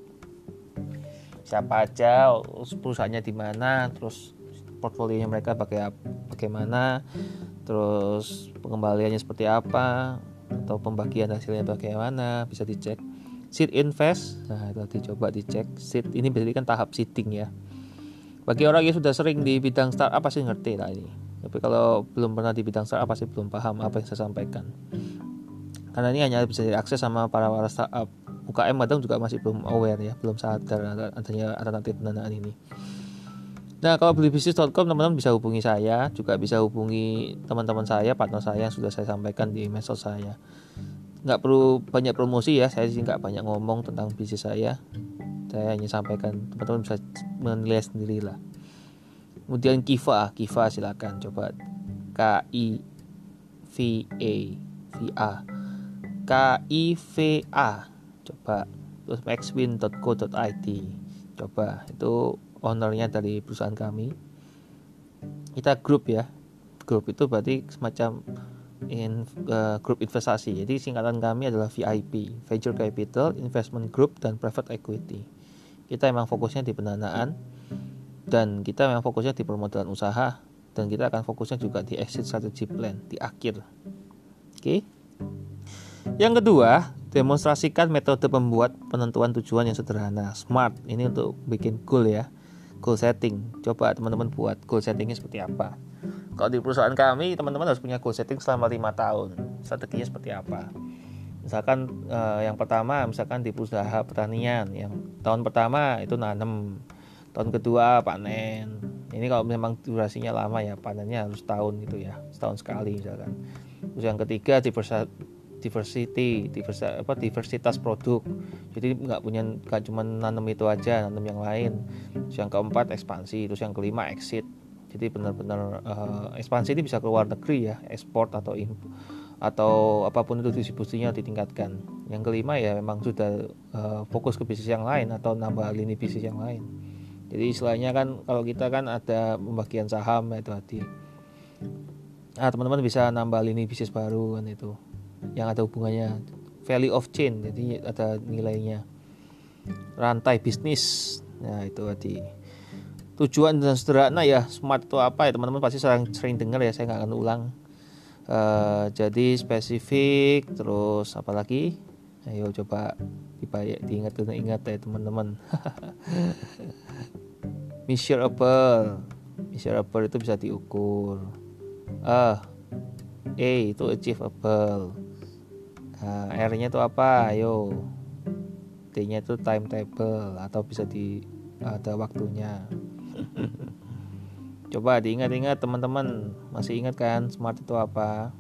Siapa aja perusahaannya di mana terus portfolionya mereka pakai bagaimana terus pengembaliannya seperti apa atau pembagian hasilnya bagaimana bisa dicek. Seed invest nah itu dicoba dicek. Seed ini berarti kan tahap seeding ya. Bagi orang yang sudah sering di bidang startup pasti ngerti lah ini tapi kalau belum pernah di bidang startup pasti belum paham apa yang saya sampaikan. Karena ini hanya bisa diakses sama para para startup. UKM kadang juga masih belum aware ya belum sadar adanya alternatif pendanaan ini. Nah kalau beli bisnis.com teman-teman bisa hubungi saya juga bisa hubungi teman-teman saya partner saya yang sudah saya sampaikan di medsos saya. Nggak perlu banyak promosi ya saya sih nggak banyak ngomong tentang bisnis saya. Saya hanya sampaikan teman-teman bisa menilai sendiri lah kemudian Kiva Kiva silakan coba. K I V A V A. K I V A coba. Terus maxwin.co.id coba. Itu ownernya dari perusahaan kami. Kita grup ya. Grup itu berarti semacam in, uh, grup investasi. Jadi singkatan kami adalah VIP Venture Capital Investment Group dan Private Equity. Kita emang fokusnya di pendanaan dan kita memang fokusnya di permodalan usaha dan kita akan fokusnya juga di exit strategy plan di akhir. Oke? Yang kedua demonstrasikan metode pembuat penentuan tujuan yang sederhana. Smart. Ini untuk bikin goal ya. Goal setting. Coba teman-teman buat goal settingnya seperti apa. Kalau di perusahaan kami teman-teman harus punya goal setting selama lima tahun. Strateginya seperti apa? Misalkan eh, yang pertama misalkan di perusahaan pertanian yang tahun pertama itu nanam tahun kedua panen. Ini kalau memang durasinya lama ya panennya harus tahun gitu ya setahun sekali misalkan. Terus yang ketiga diversity divers, apa diversitas produk. Jadi nggak punya nggak cuma nanam itu aja nanam yang lain. Terus yang keempat ekspansi. Terus yang kelima exit. Jadi benar-benar uh, ekspansi ini bisa keluar negeri ya ekspor atau impor atau apa pun itu distribusinya ditingkatkan. Yang kelima ya memang sudah uh, fokus ke bisnis yang lain atau nambah lini bisnis yang lain jadi istilahnya kan kalau kita kan ada pembagian saham itu hati nah teman-teman bisa nambah lini bisnis baru kan itu yang ada hubungannya. Value of chain jadi ada nilainya. Rantai bisnis nah itu tadi. Tujuan dan sederhana ya smart itu apa ya teman-teman pasti sering sering dengar ya saya nggak akan ulang. Uh, jadi spesifik terus apalagi ayo coba diingat ingat ya teman-teman measurable measurable itu bisa diukur. Ah A itu achievable. Nah, R nya itu apa? Ayo. T nya itu timetable atau bisa di ada waktunya. Coba diingat-ingat teman-teman. Masih ingat kan smart itu apa?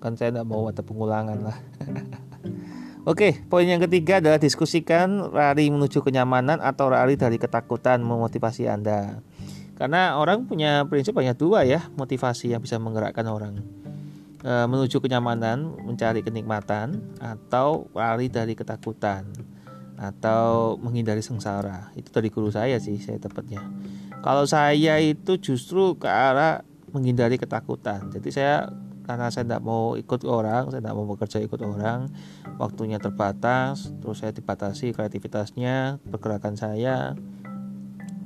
Kan saya tidak mau ada pengulangan lah Oke, poin yang ketiga adalah diskusikan lari menuju kenyamanan atau lari dari ketakutan memotivasi Anda. Karena orang punya prinsip hanya dua ya, motivasi yang bisa menggerakkan orang. E, menuju kenyamanan, mencari kenikmatan, atau lari dari ketakutan, atau menghindari sengsara. Itu dari guru saya sih, saya tepatnya. Kalau saya itu justru ke arah menghindari ketakutan. Jadi saya karena saya tidak mau ikut orang saya tidak mau bekerja ikut orang. Waktunya terbatas terus saya dibatasi kreativitasnya pergerakan saya.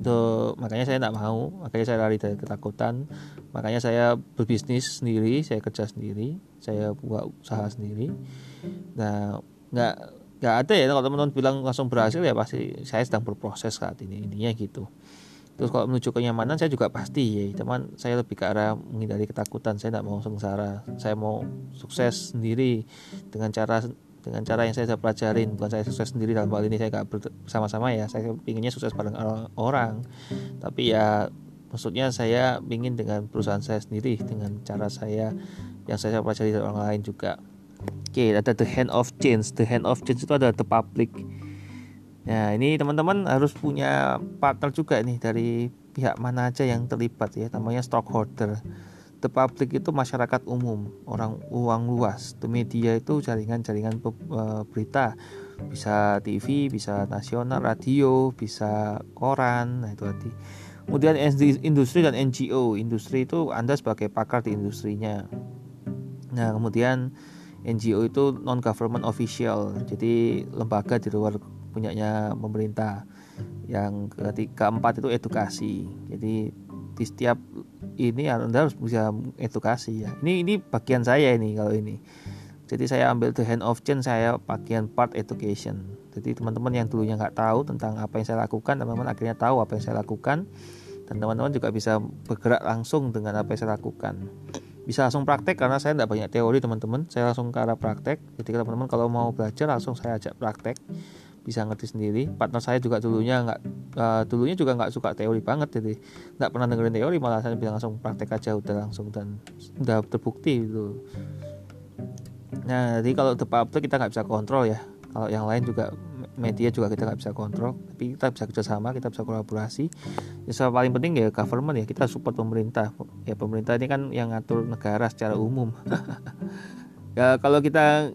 Tuh, makanya saya tidak mau. Makanya saya lari dari ketakutan. Makanya saya berbisnis sendiri saya kerja sendiri saya buat usaha sendiri. Nah nggak nggak ada ya kalau teman-teman bilang langsung berhasil ya pasti saya sedang berproses saat ini intinya gitu Terus kalau menuju kenyamanan saya juga pasti ya. Teman saya lebih ke arah menghindari ketakutan. Saya tidak mau sengsara. Saya mau sukses sendiri dengan cara dengan cara yang saya, pelajarin. Bukan saya sukses sendiri dalam hal ini saya gak bersama-sama ya. Saya inginnya sukses bareng orang tapi ya maksudnya saya ingin dengan perusahaan saya sendiri dengan cara saya yang saya pelajari dari orang lain juga. Oke okay, ada the hand of change. The hand of change itu adalah the public Nah ini teman-teman harus punya partner juga nih dari pihak mana aja yang terlibat ya namanya stockholder. The public itu masyarakat umum, orang uang luas. The media itu jaringan-jaringan uh, berita, bisa TV bisa nasional radio bisa koran nah itu hati kemudian industri dan NGO industri itu anda sebagai pakar di industrinya nah kemudian NGO itu non government official jadi lembaga di luar punyanya pemerintah. Yang keempat itu edukasi. Jadi di setiap ini anda harus bisa edukasi ya. Ini ini bagian saya ini kalau ini. Jadi saya ambil the hand of change saya bagian part education. Jadi teman-teman yang dulunya nggak tahu tentang apa yang saya lakukan teman-teman akhirnya tahu apa yang saya lakukan dan teman-teman juga bisa bergerak langsung dengan apa yang saya lakukan. Bisa langsung praktek karena saya tidak banyak teori teman-teman. Saya langsung ke arah praktek. Jadi teman-teman kalau mau belajar langsung saya ajak praktek bisa ngerti sendiri partner saya juga dulunya nggak uh, dulunya juga nggak suka teori banget jadi nggak pernah dengerin teori malah saya bilang langsung praktek aja udah langsung dan udah terbukti gitu Nah, jadi kalau the public kita nggak bisa kontrol ya. Kalau yang lain juga media juga kita nggak bisa kontrol, tapi kita bisa kerjasama, kita bisa kolaborasi. Yang paling penting ya government ya kita support pemerintah. Ya pemerintah ini kan yang ngatur negara secara umum. ya kalau kita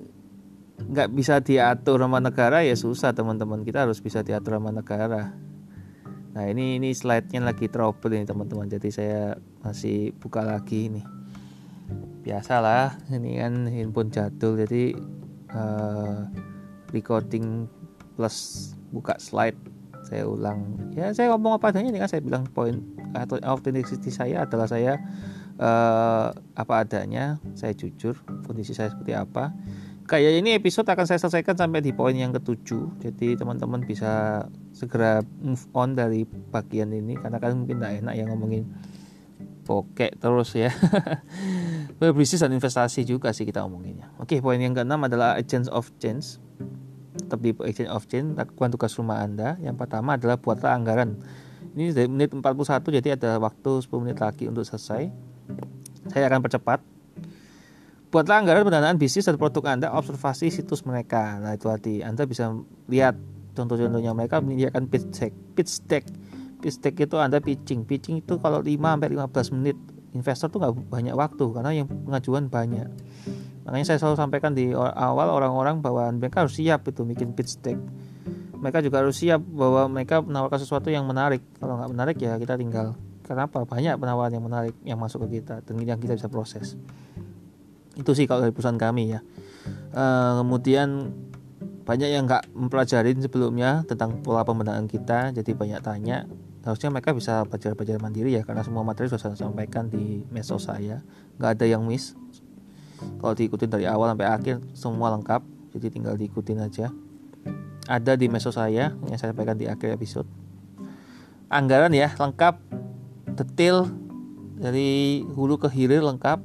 nggak bisa diatur sama negara ya susah teman-teman. Kita harus bisa diatur sama negara. Nah ini ini slide-nya lagi trouble ini teman-teman. Jadi saya masih buka lagi nih biasalah ini kan handphone jadul jadi uh, recording plus buka slide saya ulang ya saya ngomong apa adanya ini kan saya bilang poin atau authenticity saya adalah saya uh, apa adanya saya jujur kondisi saya seperti apa kayak ini episode akan saya selesaikan sampai di poin yang ketujuh. Jadi teman-teman bisa segera move on dari bagian ini karena kan mungkin tidak enak ya ngomongin bokek terus ya. Berbisnis dan investasi juga sih kita omonginnya. Oke poin yang keenam adalah agents of change. Tetap di agent of change lakukan tugas rumah anda. Yang pertama adalah buatlah anggaran. Ini dari menit 41 jadi ada waktu 10 menit lagi untuk selesai. Saya akan percepat buatlah anggaran pendanaan bisnis dan produk anda observasi situs mereka nah itu hati anda bisa lihat contoh-contohnya mereka menyediakan pitch deck pitch deck pitch deck itu Anda pitching. Pitching itu kalau 5 sampai 15 menit investor tuh nggak banyak waktu karena yang pengajuan banyak. Makanya saya selalu sampaikan di awal orang-orang bahwa mereka harus siap itu bikin pitch deck. Mereka juga harus siap bahwa mereka menawarkan sesuatu yang menarik. Kalau nggak menarik ya kita tinggal. Kenapa? Banyak penawaran yang menarik yang masuk ke kita dan yang kita bisa proses. Itu sih kalau dari perusahaan kami ya. Uh, kemudian banyak yang nggak mempelajari sebelumnya tentang pola pembenahan kita, jadi banyak tanya. Harusnya mereka bisa belajar-belajar mandiri ya karena semua materi sudah saya sampaikan di medsos saya. Nggak ada yang miss. Kalau diikutin dari awal sampai akhir semua lengkap. Jadi tinggal diikutin aja. Ada di medsos saya yang saya sampaikan di akhir episode. Anggaran ya lengkap. Detail dari hulu ke hilir lengkap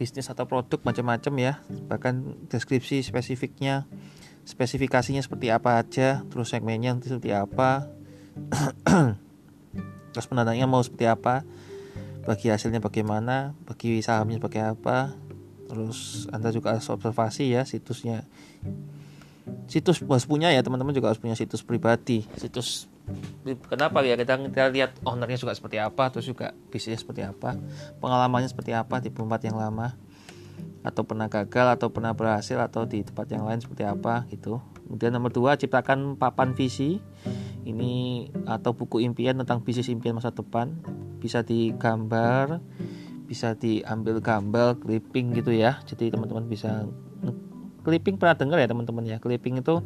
bisnis atau produk macam-macam ya. Bahkan deskripsi spesifiknya spesifikasinya seperti apa aja terus segmennya seperti apa. Terus pendananya mau seperti apa bagi hasilnya bagaimana bagi sahamnya seperti apa. Terus anda juga harus observasi ya situsnya situs harus punya ya teman-teman juga harus punya situs pribadi. Situs kenapa ya kita, kita lihat ownernya juga seperti apa terus juga bisnisnya seperti apa pengalamannya seperti apa di tempat yang lama atau pernah gagal atau pernah berhasil atau di tempat yang lain seperti apa gitu. Kemudian nomor dua ciptakan papan visi. Ini atau buku impian tentang bisnis impian masa depan. Bisa digambar bisa diambil gambar clipping gitu ya. Jadi teman-teman bisa clipping pernah dengar ya teman-teman ya? Clipping itu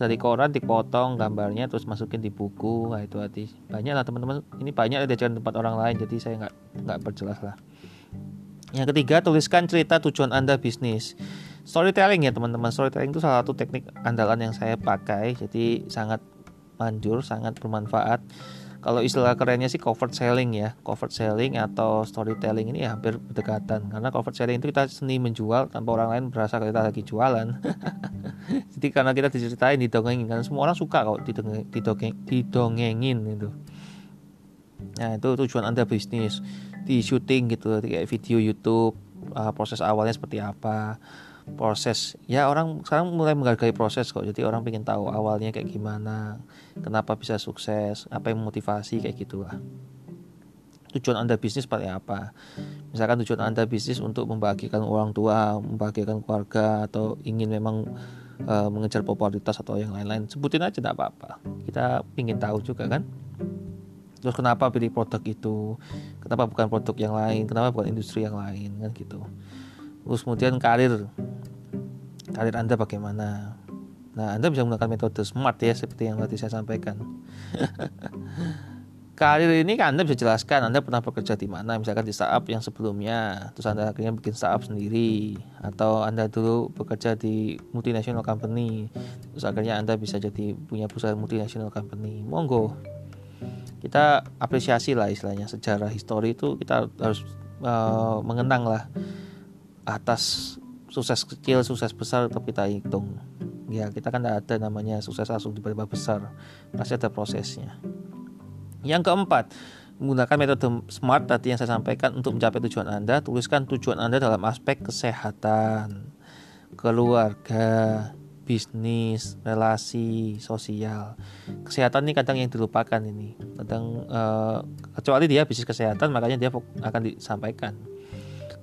dari koran dipotong gambarnya terus masukin di buku. Nah itu hati banyak lah teman-teman. Ini banyak di tempat orang lain jadi saya nggak nggak perjelas lah. Yang ketiga tuliskan cerita tujuan anda bisnis. Storytelling ya teman-teman. Storytelling itu salah satu teknik andalan yang saya pakai jadi sangat manjur sangat bermanfaat kalau istilah kerennya sih covered selling ya. Covered selling atau storytelling ini ya hampir berdekatan. Karena covered selling itu kita seni menjual tanpa orang lain berasa kita lagi jualan. Jadi karena kita diceritain didongengin. Kan semua orang suka kok didongeng, didongeng, didongengin itu nah itu tujuan anda bisnis. Di syuting gitu kayak video YouTube uh, proses awalnya seperti apa proses. Ya orang sekarang mulai menghargai proses kok. Jadi orang pengen tahu awalnya kayak gimana kenapa bisa sukses apa yang motivasi kayak gitulah. Tujuan anda bisnis seperti apa? Misalkan tujuan anda bisnis untuk membagikan orang tua membagikan keluarga atau ingin memang uh, mengejar popularitas atau yang lain-lain sebutin aja tidak apa-apa. Kita ingin tahu juga kan? Terus kenapa pilih produk itu? Kenapa bukan produk yang lain? Kenapa bukan industri yang lain? Kan gitu terus kemudian karir. Karir anda bagaimana? Nah anda bisa menggunakan metode smart ya seperti yang tadi saya sampaikan. Karir ini kan Anda bisa jelaskan Anda pernah bekerja di mana misalkan di startup yang sebelumnya terus Anda akhirnya bikin startup sendiri atau Anda dulu bekerja di multinational company terus akhirnya Anda bisa jadi punya perusahaan multinational company. Monggo. Kita apresiasi lah istilahnya sejarah histori itu kita harus uh, mengenang lah atas sukses kecil sukses besar tetap kita hitung ya kita kan tidak ada namanya sukses langsung tiba-tiba besar pasti ada prosesnya yang keempat, menggunakan metode SMART tadi yang saya sampaikan untuk mencapai tujuan Anda, tuliskan tujuan Anda dalam aspek kesehatan, keluarga, bisnis, relasi, sosial. Kesehatan ini kadang yang dilupakan ini. Kadang uh, kecuali dia bisnis kesehatan makanya dia akan disampaikan.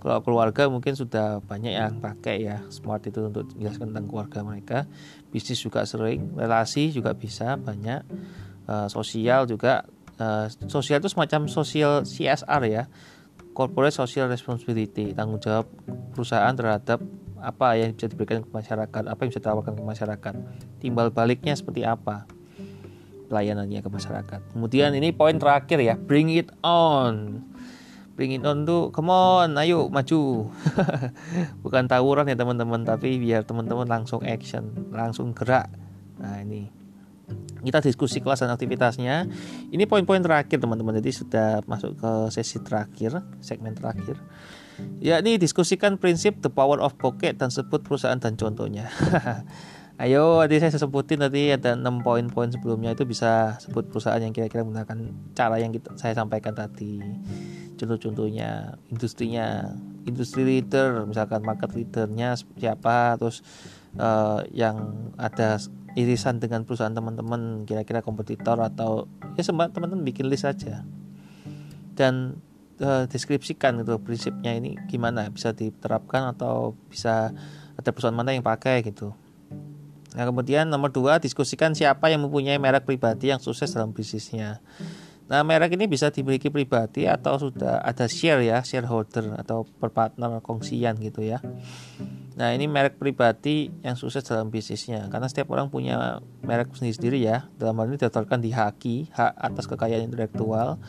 Kalau keluarga mungkin sudah banyak yang pakai ya smart itu untuk menjelaskan tentang keluarga mereka. Bisnis juga sering, relasi juga bisa banyak. Uh, sosial juga uh, sosial itu semacam sosial CSR ya. Corporate social responsibility tanggung jawab perusahaan terhadap apa yang bisa diberikan ke masyarakat apa yang bisa ditawarkan ke masyarakat. Timbal baliknya seperti apa? Pelayanannya ke masyarakat. Kemudian ini poin terakhir ya bring it on bring it on tuh come on ayo maju bukan tawuran ya teman-teman tapi biar teman-teman langsung action langsung gerak nah ini kita diskusi kelas dan aktivitasnya. Ini poin-poin terakhir teman-teman. Jadi sudah masuk ke sesi terakhir, segmen terakhir. Ya ini diskusikan prinsip the power of pocket dan sebut perusahaan dan contohnya. Ayo, tadi saya sebutin tadi ada 6 poin-poin sebelumnya itu bisa sebut perusahaan yang kira-kira menggunakan cara yang kita, saya sampaikan tadi. Contoh-contohnya, industrinya, industri leader, misalkan market leadernya siapa, terus uh, yang ada irisan dengan perusahaan teman-teman kira-kira kompetitor atau ya sempat teman-teman bikin list saja. Dan uh, deskripsikan gitu prinsipnya ini gimana bisa diterapkan atau bisa ada perusahaan mana yang pakai gitu. Nah kemudian nomor dua diskusikan siapa yang mempunyai merek pribadi yang sukses dalam bisnisnya Nah, merek ini bisa dimiliki pribadi atau sudah ada share ya, shareholder atau perpartner kongsian gitu ya. Nah, ini merek pribadi yang sukses dalam bisnisnya karena setiap orang punya merek sendiri-sendiri ya. Dalam hal ini didaftarkan di HAKI, hak atas kekayaan intelektual.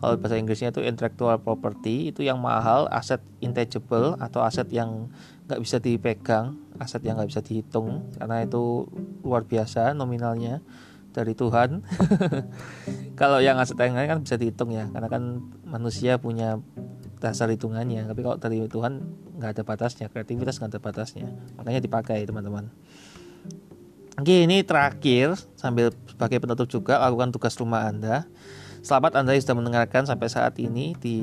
Kalau bahasa Inggrisnya itu intellectual property, itu yang mahal, aset intangible atau aset yang nggak bisa dipegang, aset yang nggak bisa dihitung karena itu luar biasa nominalnya dari Tuhan. kalau yang aset lain kan bisa dihitung ya, karena kan manusia punya dasar hitungannya. Tapi kalau dari Tuhan nggak ada batasnya, kreativitas nggak ada batasnya. Makanya dipakai teman-teman. Oke, ini terakhir sambil sebagai penutup juga lakukan tugas rumah Anda. Selamat Anda sudah mendengarkan sampai saat ini di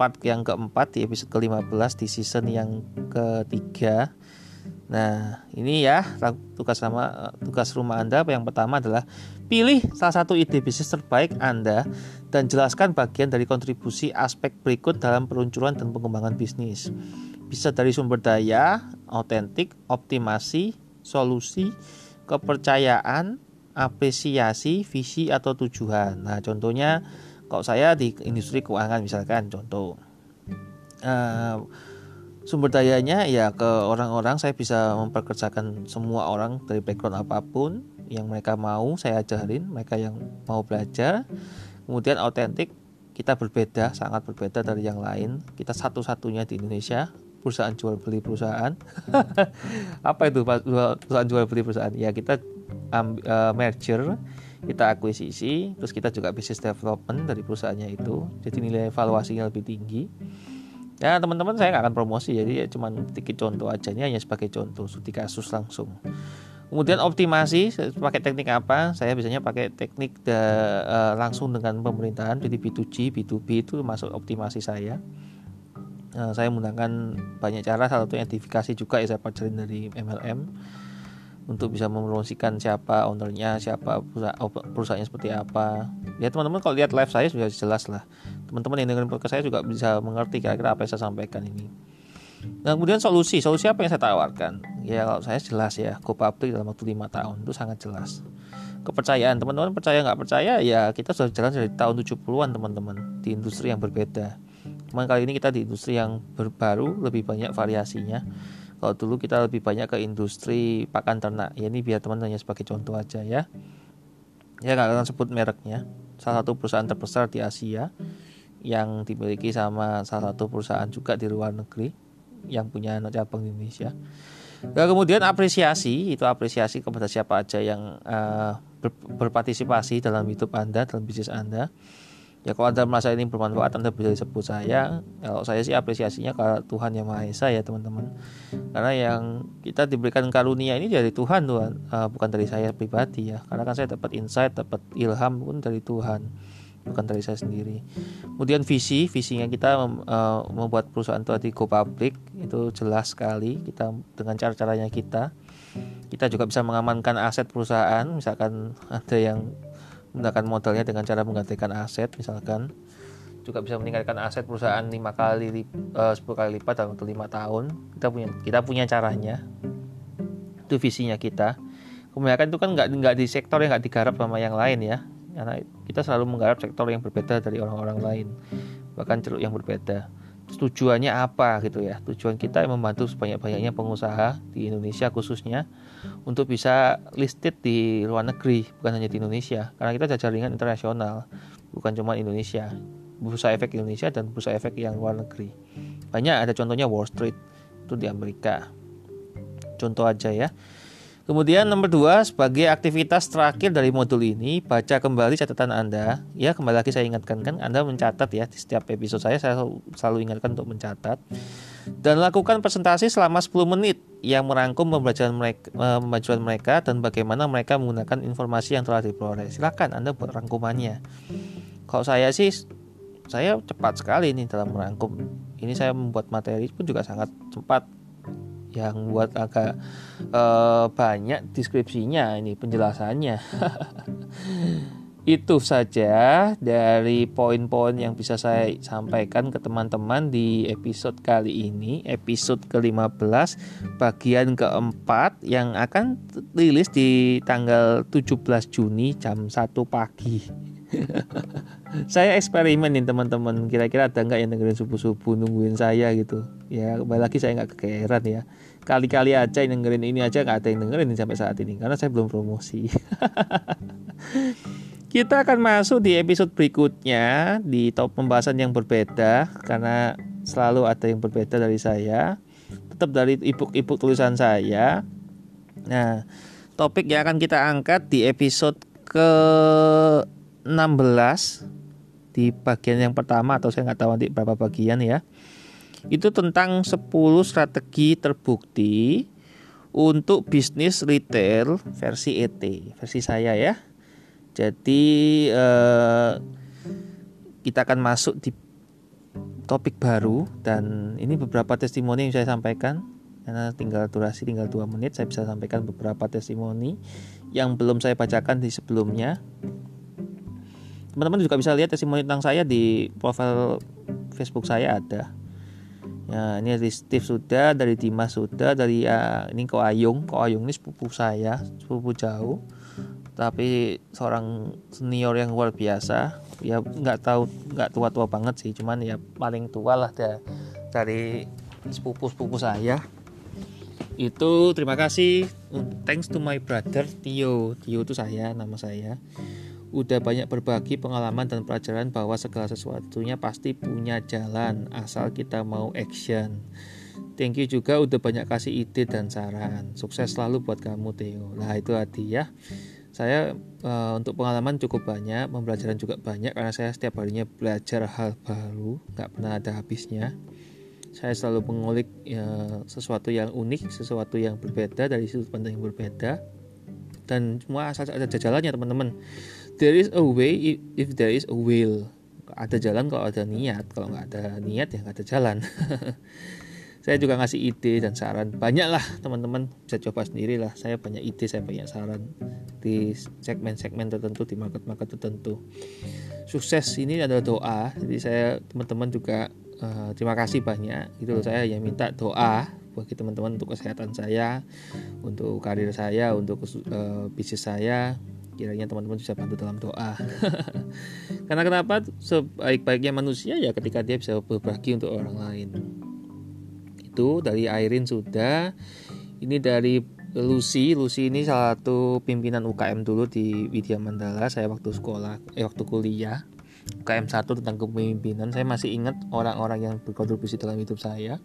part yang keempat di episode ke-15 di season yang ketiga Nah, ini ya tugas sama tugas rumah Anda yang pertama adalah pilih salah satu ide bisnis terbaik Anda dan jelaskan bagian dari kontribusi aspek berikut dalam peluncuran dan pengembangan bisnis. Bisa dari sumber daya, autentik, optimasi, solusi, kepercayaan, apresiasi, visi atau tujuan. Nah, contohnya kalau saya di industri keuangan misalkan contoh uh, sumber dayanya ya ke orang-orang. Saya bisa memperkerjakan semua orang dari background apa pun yang mereka mau saya ajarin mereka yang mau belajar. Kemudian autentik kita berbeda sangat berbeda dari yang lain. Kita satu-satunya di Indonesia perusahaan jual beli perusahaan. Apa itu perusahaan jual beli perusahaan? Ya kita um, uh, merger kita akuisisi terus kita juga business development dari perusahaannya itu. Jadi nilai evaluasinya lebih tinggi ya teman-teman saya nggak akan promosi. Jadi ya cuma sedikit contoh aja ini hanya sebagai contoh studi kasus langsung. Kemudian optimasi pakai teknik apa? Saya biasanya pakai teknik de, uh, langsung dengan pemerintahan jadi B2G B2B itu masuk optimasi saya. Uh, saya menggunakan banyak cara salah satunya identifikasi juga ya saya pelajarin dari MLM untuk bisa mempromosikan siapa ownernya siapa perusahaannya seperti apa ya teman-teman kalau lihat live saya sudah jelas lah teman-teman yang dengerin podcast saya juga bisa mengerti kira-kira apa yang saya sampaikan ini Nah kemudian solusi, solusi apa yang saya tawarkan? Ya kalau saya jelas ya, go public dalam waktu lima tahun itu sangat jelas. Kepercayaan teman-teman percaya nggak percaya ya kita sudah jalan dari tahun 70-an teman-teman di industri yang berbeda. Cuman kali ini kita di industri yang baru lebih banyak variasinya. Kalau dulu kita lebih banyak ke industri pakan ternak. Ya ini biar teman hanya sebagai contoh aja ya. Ya nggak akan sebut mereknya. Salah satu perusahaan terbesar di Asia yang dimiliki sama salah satu perusahaan juga di luar negeri yang punya cabang di Indonesia. Nah, kemudian apresiasi itu apresiasi kepada siapa aja yang uh, ber, berpartisipasi dalam hidup Anda, dalam bisnis Anda. Ya kalau Anda merasa ini bermanfaat Anda bisa disebut saya. Ya, kalau saya sih apresiasinya ke Tuhan Yang Maha Esa ya teman-teman. Karena yang kita diberikan karunia ini dari Tuhan Tuhan, uh, bukan dari saya pribadi ya. Karena kan saya dapat insight, dapat ilham pun dari Tuhan bukan dari saya sendiri. Kemudian visi, visinya kita uh, membuat perusahaan itu go public itu jelas sekali kita dengan cara-caranya kita. Kita juga bisa mengamankan aset perusahaan, misalkan ada yang menggunakan modalnya dengan cara menggantikan aset, misalkan juga bisa meningkatkan aset perusahaan lima kali uh, 10 kali lipat dalam waktu lima tahun. Kita punya kita punya caranya. Itu visinya kita. Kemudian itu kan nggak nggak di sektor yang nggak digarap sama yang lain ya karena kita selalu menggarap sektor yang berbeda dari orang-orang lain bahkan ceruk yang berbeda tujuannya apa gitu ya tujuan kita membantu sebanyak-banyaknya pengusaha di Indonesia khususnya untuk bisa listed di luar negeri bukan hanya di Indonesia. Karena kita jaringan internasional bukan cuma Indonesia. Bursa efek Indonesia dan bursa efek yang luar negeri. Banyak ada contohnya Wall Street itu di Amerika. Contoh aja ya Kemudian nomor dua, sebagai aktivitas terakhir dari modul ini, baca kembali catatan Anda. Ya, kembali lagi saya ingatkan kan, Anda mencatat ya di setiap episode saya, saya selalu ingatkan untuk mencatat. Dan lakukan presentasi selama 10 menit yang merangkum pembelajaran mereka, pembelajaran mereka dan bagaimana mereka menggunakan informasi yang telah diperoleh. Silakan Anda buat rangkumannya. Kalau saya sih, saya cepat sekali nih dalam merangkum. Ini saya membuat materi pun juga sangat cepat yang buat agak uh, banyak deskripsinya ini penjelasannya. Itu saja dari poin-poin yang bisa saya sampaikan ke teman-teman di episode kali ini. Episode ke-15 bagian keempat yang akan rilis di tanggal 17 Juni jam 1 pagi saya eksperimen nih teman-teman. Kira-kira ada nggak yang dengerin subuh-subuh nungguin saya gitu? Ya kembali lagi saya nggak kekeran ya. Kali-kali aja yang dengerin ini aja nggak ada yang dengerin sampai saat ini karena saya belum promosi. Kita akan masuk di episode berikutnya di top pembahasan yang berbeda karena selalu ada yang berbeda dari saya. Tetap dari ebook-ebook tulisan saya. Nah topik yang akan kita angkat di episode ke 16 di bagian yang pertama atau saya nggak tahu nanti berapa bagian ya. Itu tentang 10 strategi terbukti untuk bisnis retail versi ET versi saya ya. Jadi eh, kita akan masuk di topik baru dan ini beberapa testimoni yang saya sampaikan. Karena tinggal durasi tinggal dua menit saya bisa sampaikan beberapa testimoni yang belum saya bacakan di sebelumnya teman-teman juga bisa lihat testimoni tentang saya di profil Facebook saya ada. Ya ini dari Steve sudah dari Dimas sudah dari uh, ini Ko Ayung. Ko Ayung ini sepupu saya sepupu jauh. Tapi seorang senior yang luar biasa. Ya nggak tahu nggak tua-tua banget sih cuman ya paling tua lah dari sepupu-sepupu saya. Itu terima kasih. Thanks to my brother Tio. Tio itu saya nama saya udah banyak berbagi pengalaman dan pelajaran bahwa segala sesuatunya pasti punya jalan asal kita mau action. Thank you juga udah banyak kasih ide dan saran. Sukses selalu buat kamu Theo. Lah itu hati ya. Saya uh, untuk pengalaman cukup banyak, pembelajaran juga banyak karena saya setiap harinya belajar hal baru, nggak pernah ada habisnya. Saya selalu mengulik ya, sesuatu yang unik, sesuatu yang berbeda dari sudut pandang yang berbeda, dan semua asal ada jalannya teman-teman there is a way if there is a will. Ada jalan kalau ada niat. Kalau nggak ada niat ya nggak ada jalan. Saya juga ngasih ide dan saran. Banyak lah teman-teman. Bisa coba sendiri lah saya banyak ide saya banyak saran. Di segmen-segmen tertentu di market-market tertentu. Sukses. Ini adalah doa. Jadi saya teman-teman juga uh, terima kasih banyak. Itu loh saya hanya minta doa bagi teman-teman untuk kesehatan saya untuk karir saya untuk uh, bisnis saya kiranya teman-teman bisa bantu dalam doa karena kenapa sebaik-baiknya manusia ya ketika dia bisa berbagi untuk orang lain itu dari Airin sudah ini dari Lucy, Lucy ini salah satu pimpinan UKM dulu di Widya Mandala. Saya waktu sekolah, eh waktu kuliah UKM 1 tentang kepemimpinan. Saya masih ingat orang-orang yang berkontribusi dalam hidup saya.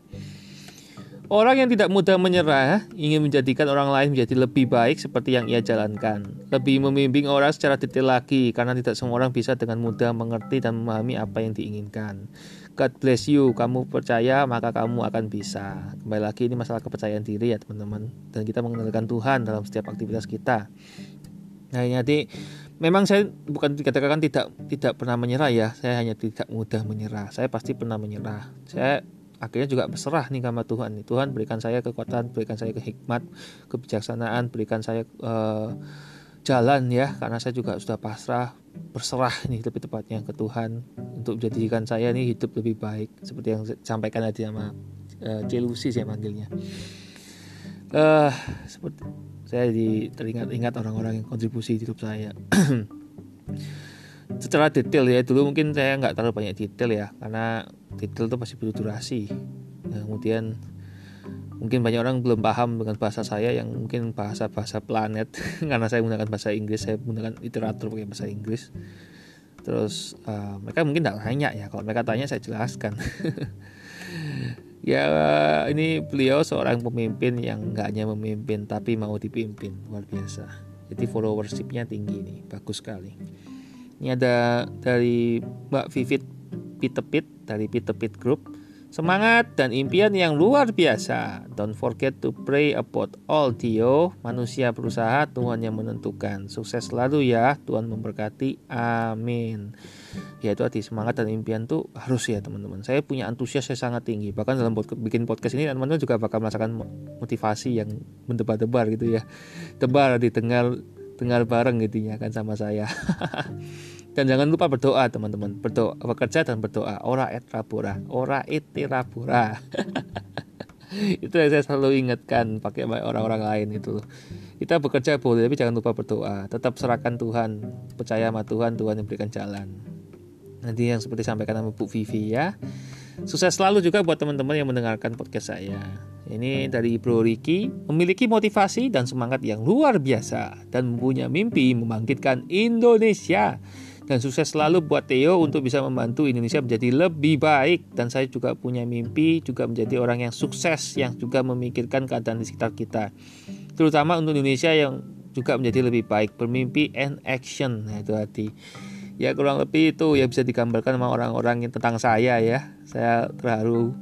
Orang yang tidak mudah menyerah ingin menjadikan orang lain menjadi lebih baik seperti yang ia jalankan. Lebih membimbing orang secara detail lagi karena tidak semua orang bisa dengan mudah mengerti dan memahami apa yang diinginkan. God bless you, kamu percaya maka kamu akan bisa. Kembali lagi ini masalah kepercayaan diri ya teman-teman. Dan kita mengenalkan Tuhan dalam setiap aktivitas kita. Nah jadi memang saya bukan dikatakan tidak tidak pernah menyerah ya. Saya hanya tidak mudah menyerah. Saya pasti pernah menyerah. Saya akhirnya juga berserah nih sama Tuhan Tuhan berikan saya kekuatan berikan saya kehikmat kebijaksanaan berikan saya uh, jalan ya karena saya juga sudah pasrah berserah nih lebih tepatnya ke Tuhan untuk menjadikan saya nih hidup lebih baik seperti yang sampaikan tadi sama uh, Celusi saya manggilnya. Uh, seperti saya di teringat-ingat orang-orang yang kontribusi hidup saya secara detail ya dulu mungkin saya nggak terlalu banyak detail ya karena detail itu pasti butuh durasi. Ya, kemudian mungkin banyak orang belum paham dengan bahasa saya yang mungkin bahasa bahasa planet karena saya menggunakan bahasa Inggris saya menggunakan literatur pakai bahasa Inggris. Terus uh, mereka mungkin tidak tanya ya kalau mereka tanya saya jelaskan. Ya ini beliau seorang pemimpin yang nggak hanya memimpin tapi mau dipimpin luar biasa. Jadi followershipnya tinggi nih bagus sekali ini ada dari Mbak Vivit Pitepit dari Pitepit Group. Semangat dan impian yang luar biasa. Don't forget to pray about all Dio. Manusia berusaha, Tuhan yang menentukan. Sukses selalu ya, Tuhan memberkati. Amin. Ya itu arti semangat dan impian tuh harus ya teman-teman. Saya punya antusias yang sangat tinggi. Bahkan dalam bikin podcast ini teman-teman juga bakal merasakan motivasi yang mendebar-debar gitu ya. Tebar didengar dengar bareng gitu ya kan sama saya. dan jangan lupa berdoa teman-teman. Berdoa bekerja dan berdoa. Ora et rabura, ora et rabura. itu yang saya selalu ingatkan pakai orang-orang lain itu. Kita bekerja boleh tapi jangan lupa berdoa. Tetap serahkan Tuhan, percaya sama Tuhan, Tuhan yang berikan jalan. Nanti yang seperti sampaikan sama Bu Vivi ya. Sukses selalu juga buat teman-teman yang mendengarkan podcast saya. Ini dari Bro Ricky, memiliki motivasi dan semangat yang luar biasa dan mempunyai mimpi membangkitkan Indonesia. Dan sukses selalu buat Theo untuk bisa membantu Indonesia menjadi lebih baik. Dan saya juga punya mimpi juga menjadi orang yang sukses yang juga memikirkan keadaan di sekitar kita. Terutama untuk Indonesia yang juga menjadi lebih baik, bermimpi and action. Nah, itu hati ya kurang lebih itu ya bisa digambarkan sama orang-orang yang tentang saya ya. Saya terharu.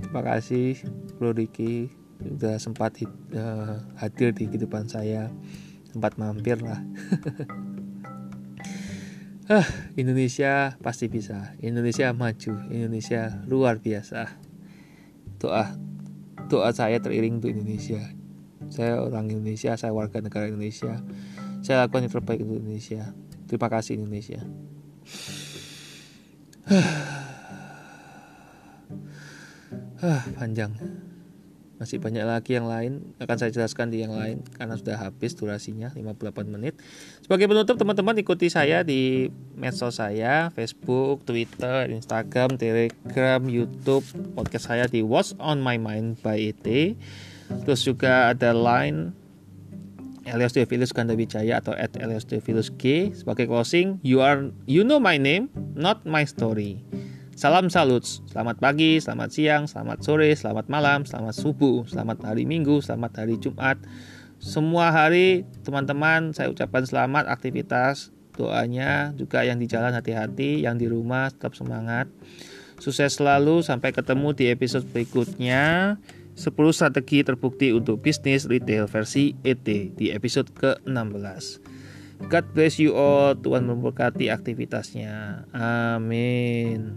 Terima kasih Bro Riki. Sudah sempat uh, hadir di kehidupan saya. Sempat mampir lah. Ah Indonesia pasti bisa. Indonesia maju. Indonesia luar biasa. Doa doa saya teriring untuk Indonesia. Saya orang Indonesia saya warga negara Indonesia. Saya lakukan yang terbaik untuk Indonesia Terima kasih Indonesia. ah, panjang. Masih banyak lagi yang lain akan saya jelaskan di yang lain karena sudah habis durasinya 58 menit. Sebagai penutup teman-teman ikuti saya di medsos saya, Facebook, Twitter, Instagram, Telegram, YouTube, podcast saya di What's on My Mind by ET. Terus juga ada Line Elios Devilus Wijaya atau at Elios Devilus G sebagai closing you are you know my name not my story Salam salut, selamat pagi, selamat siang, selamat sore, selamat malam, selamat subuh, selamat hari Minggu, selamat hari Jumat. Semua hari teman-teman saya ucapkan selamat aktivitas doanya juga yang di jalan hati-hati, yang di rumah tetap semangat. Sukses selalu sampai ketemu di episode berikutnya. 10 strategi terbukti untuk bisnis retail versi ET di episode ke-16. God bless you all. Tuhan memberkati aktivitasnya. Amin.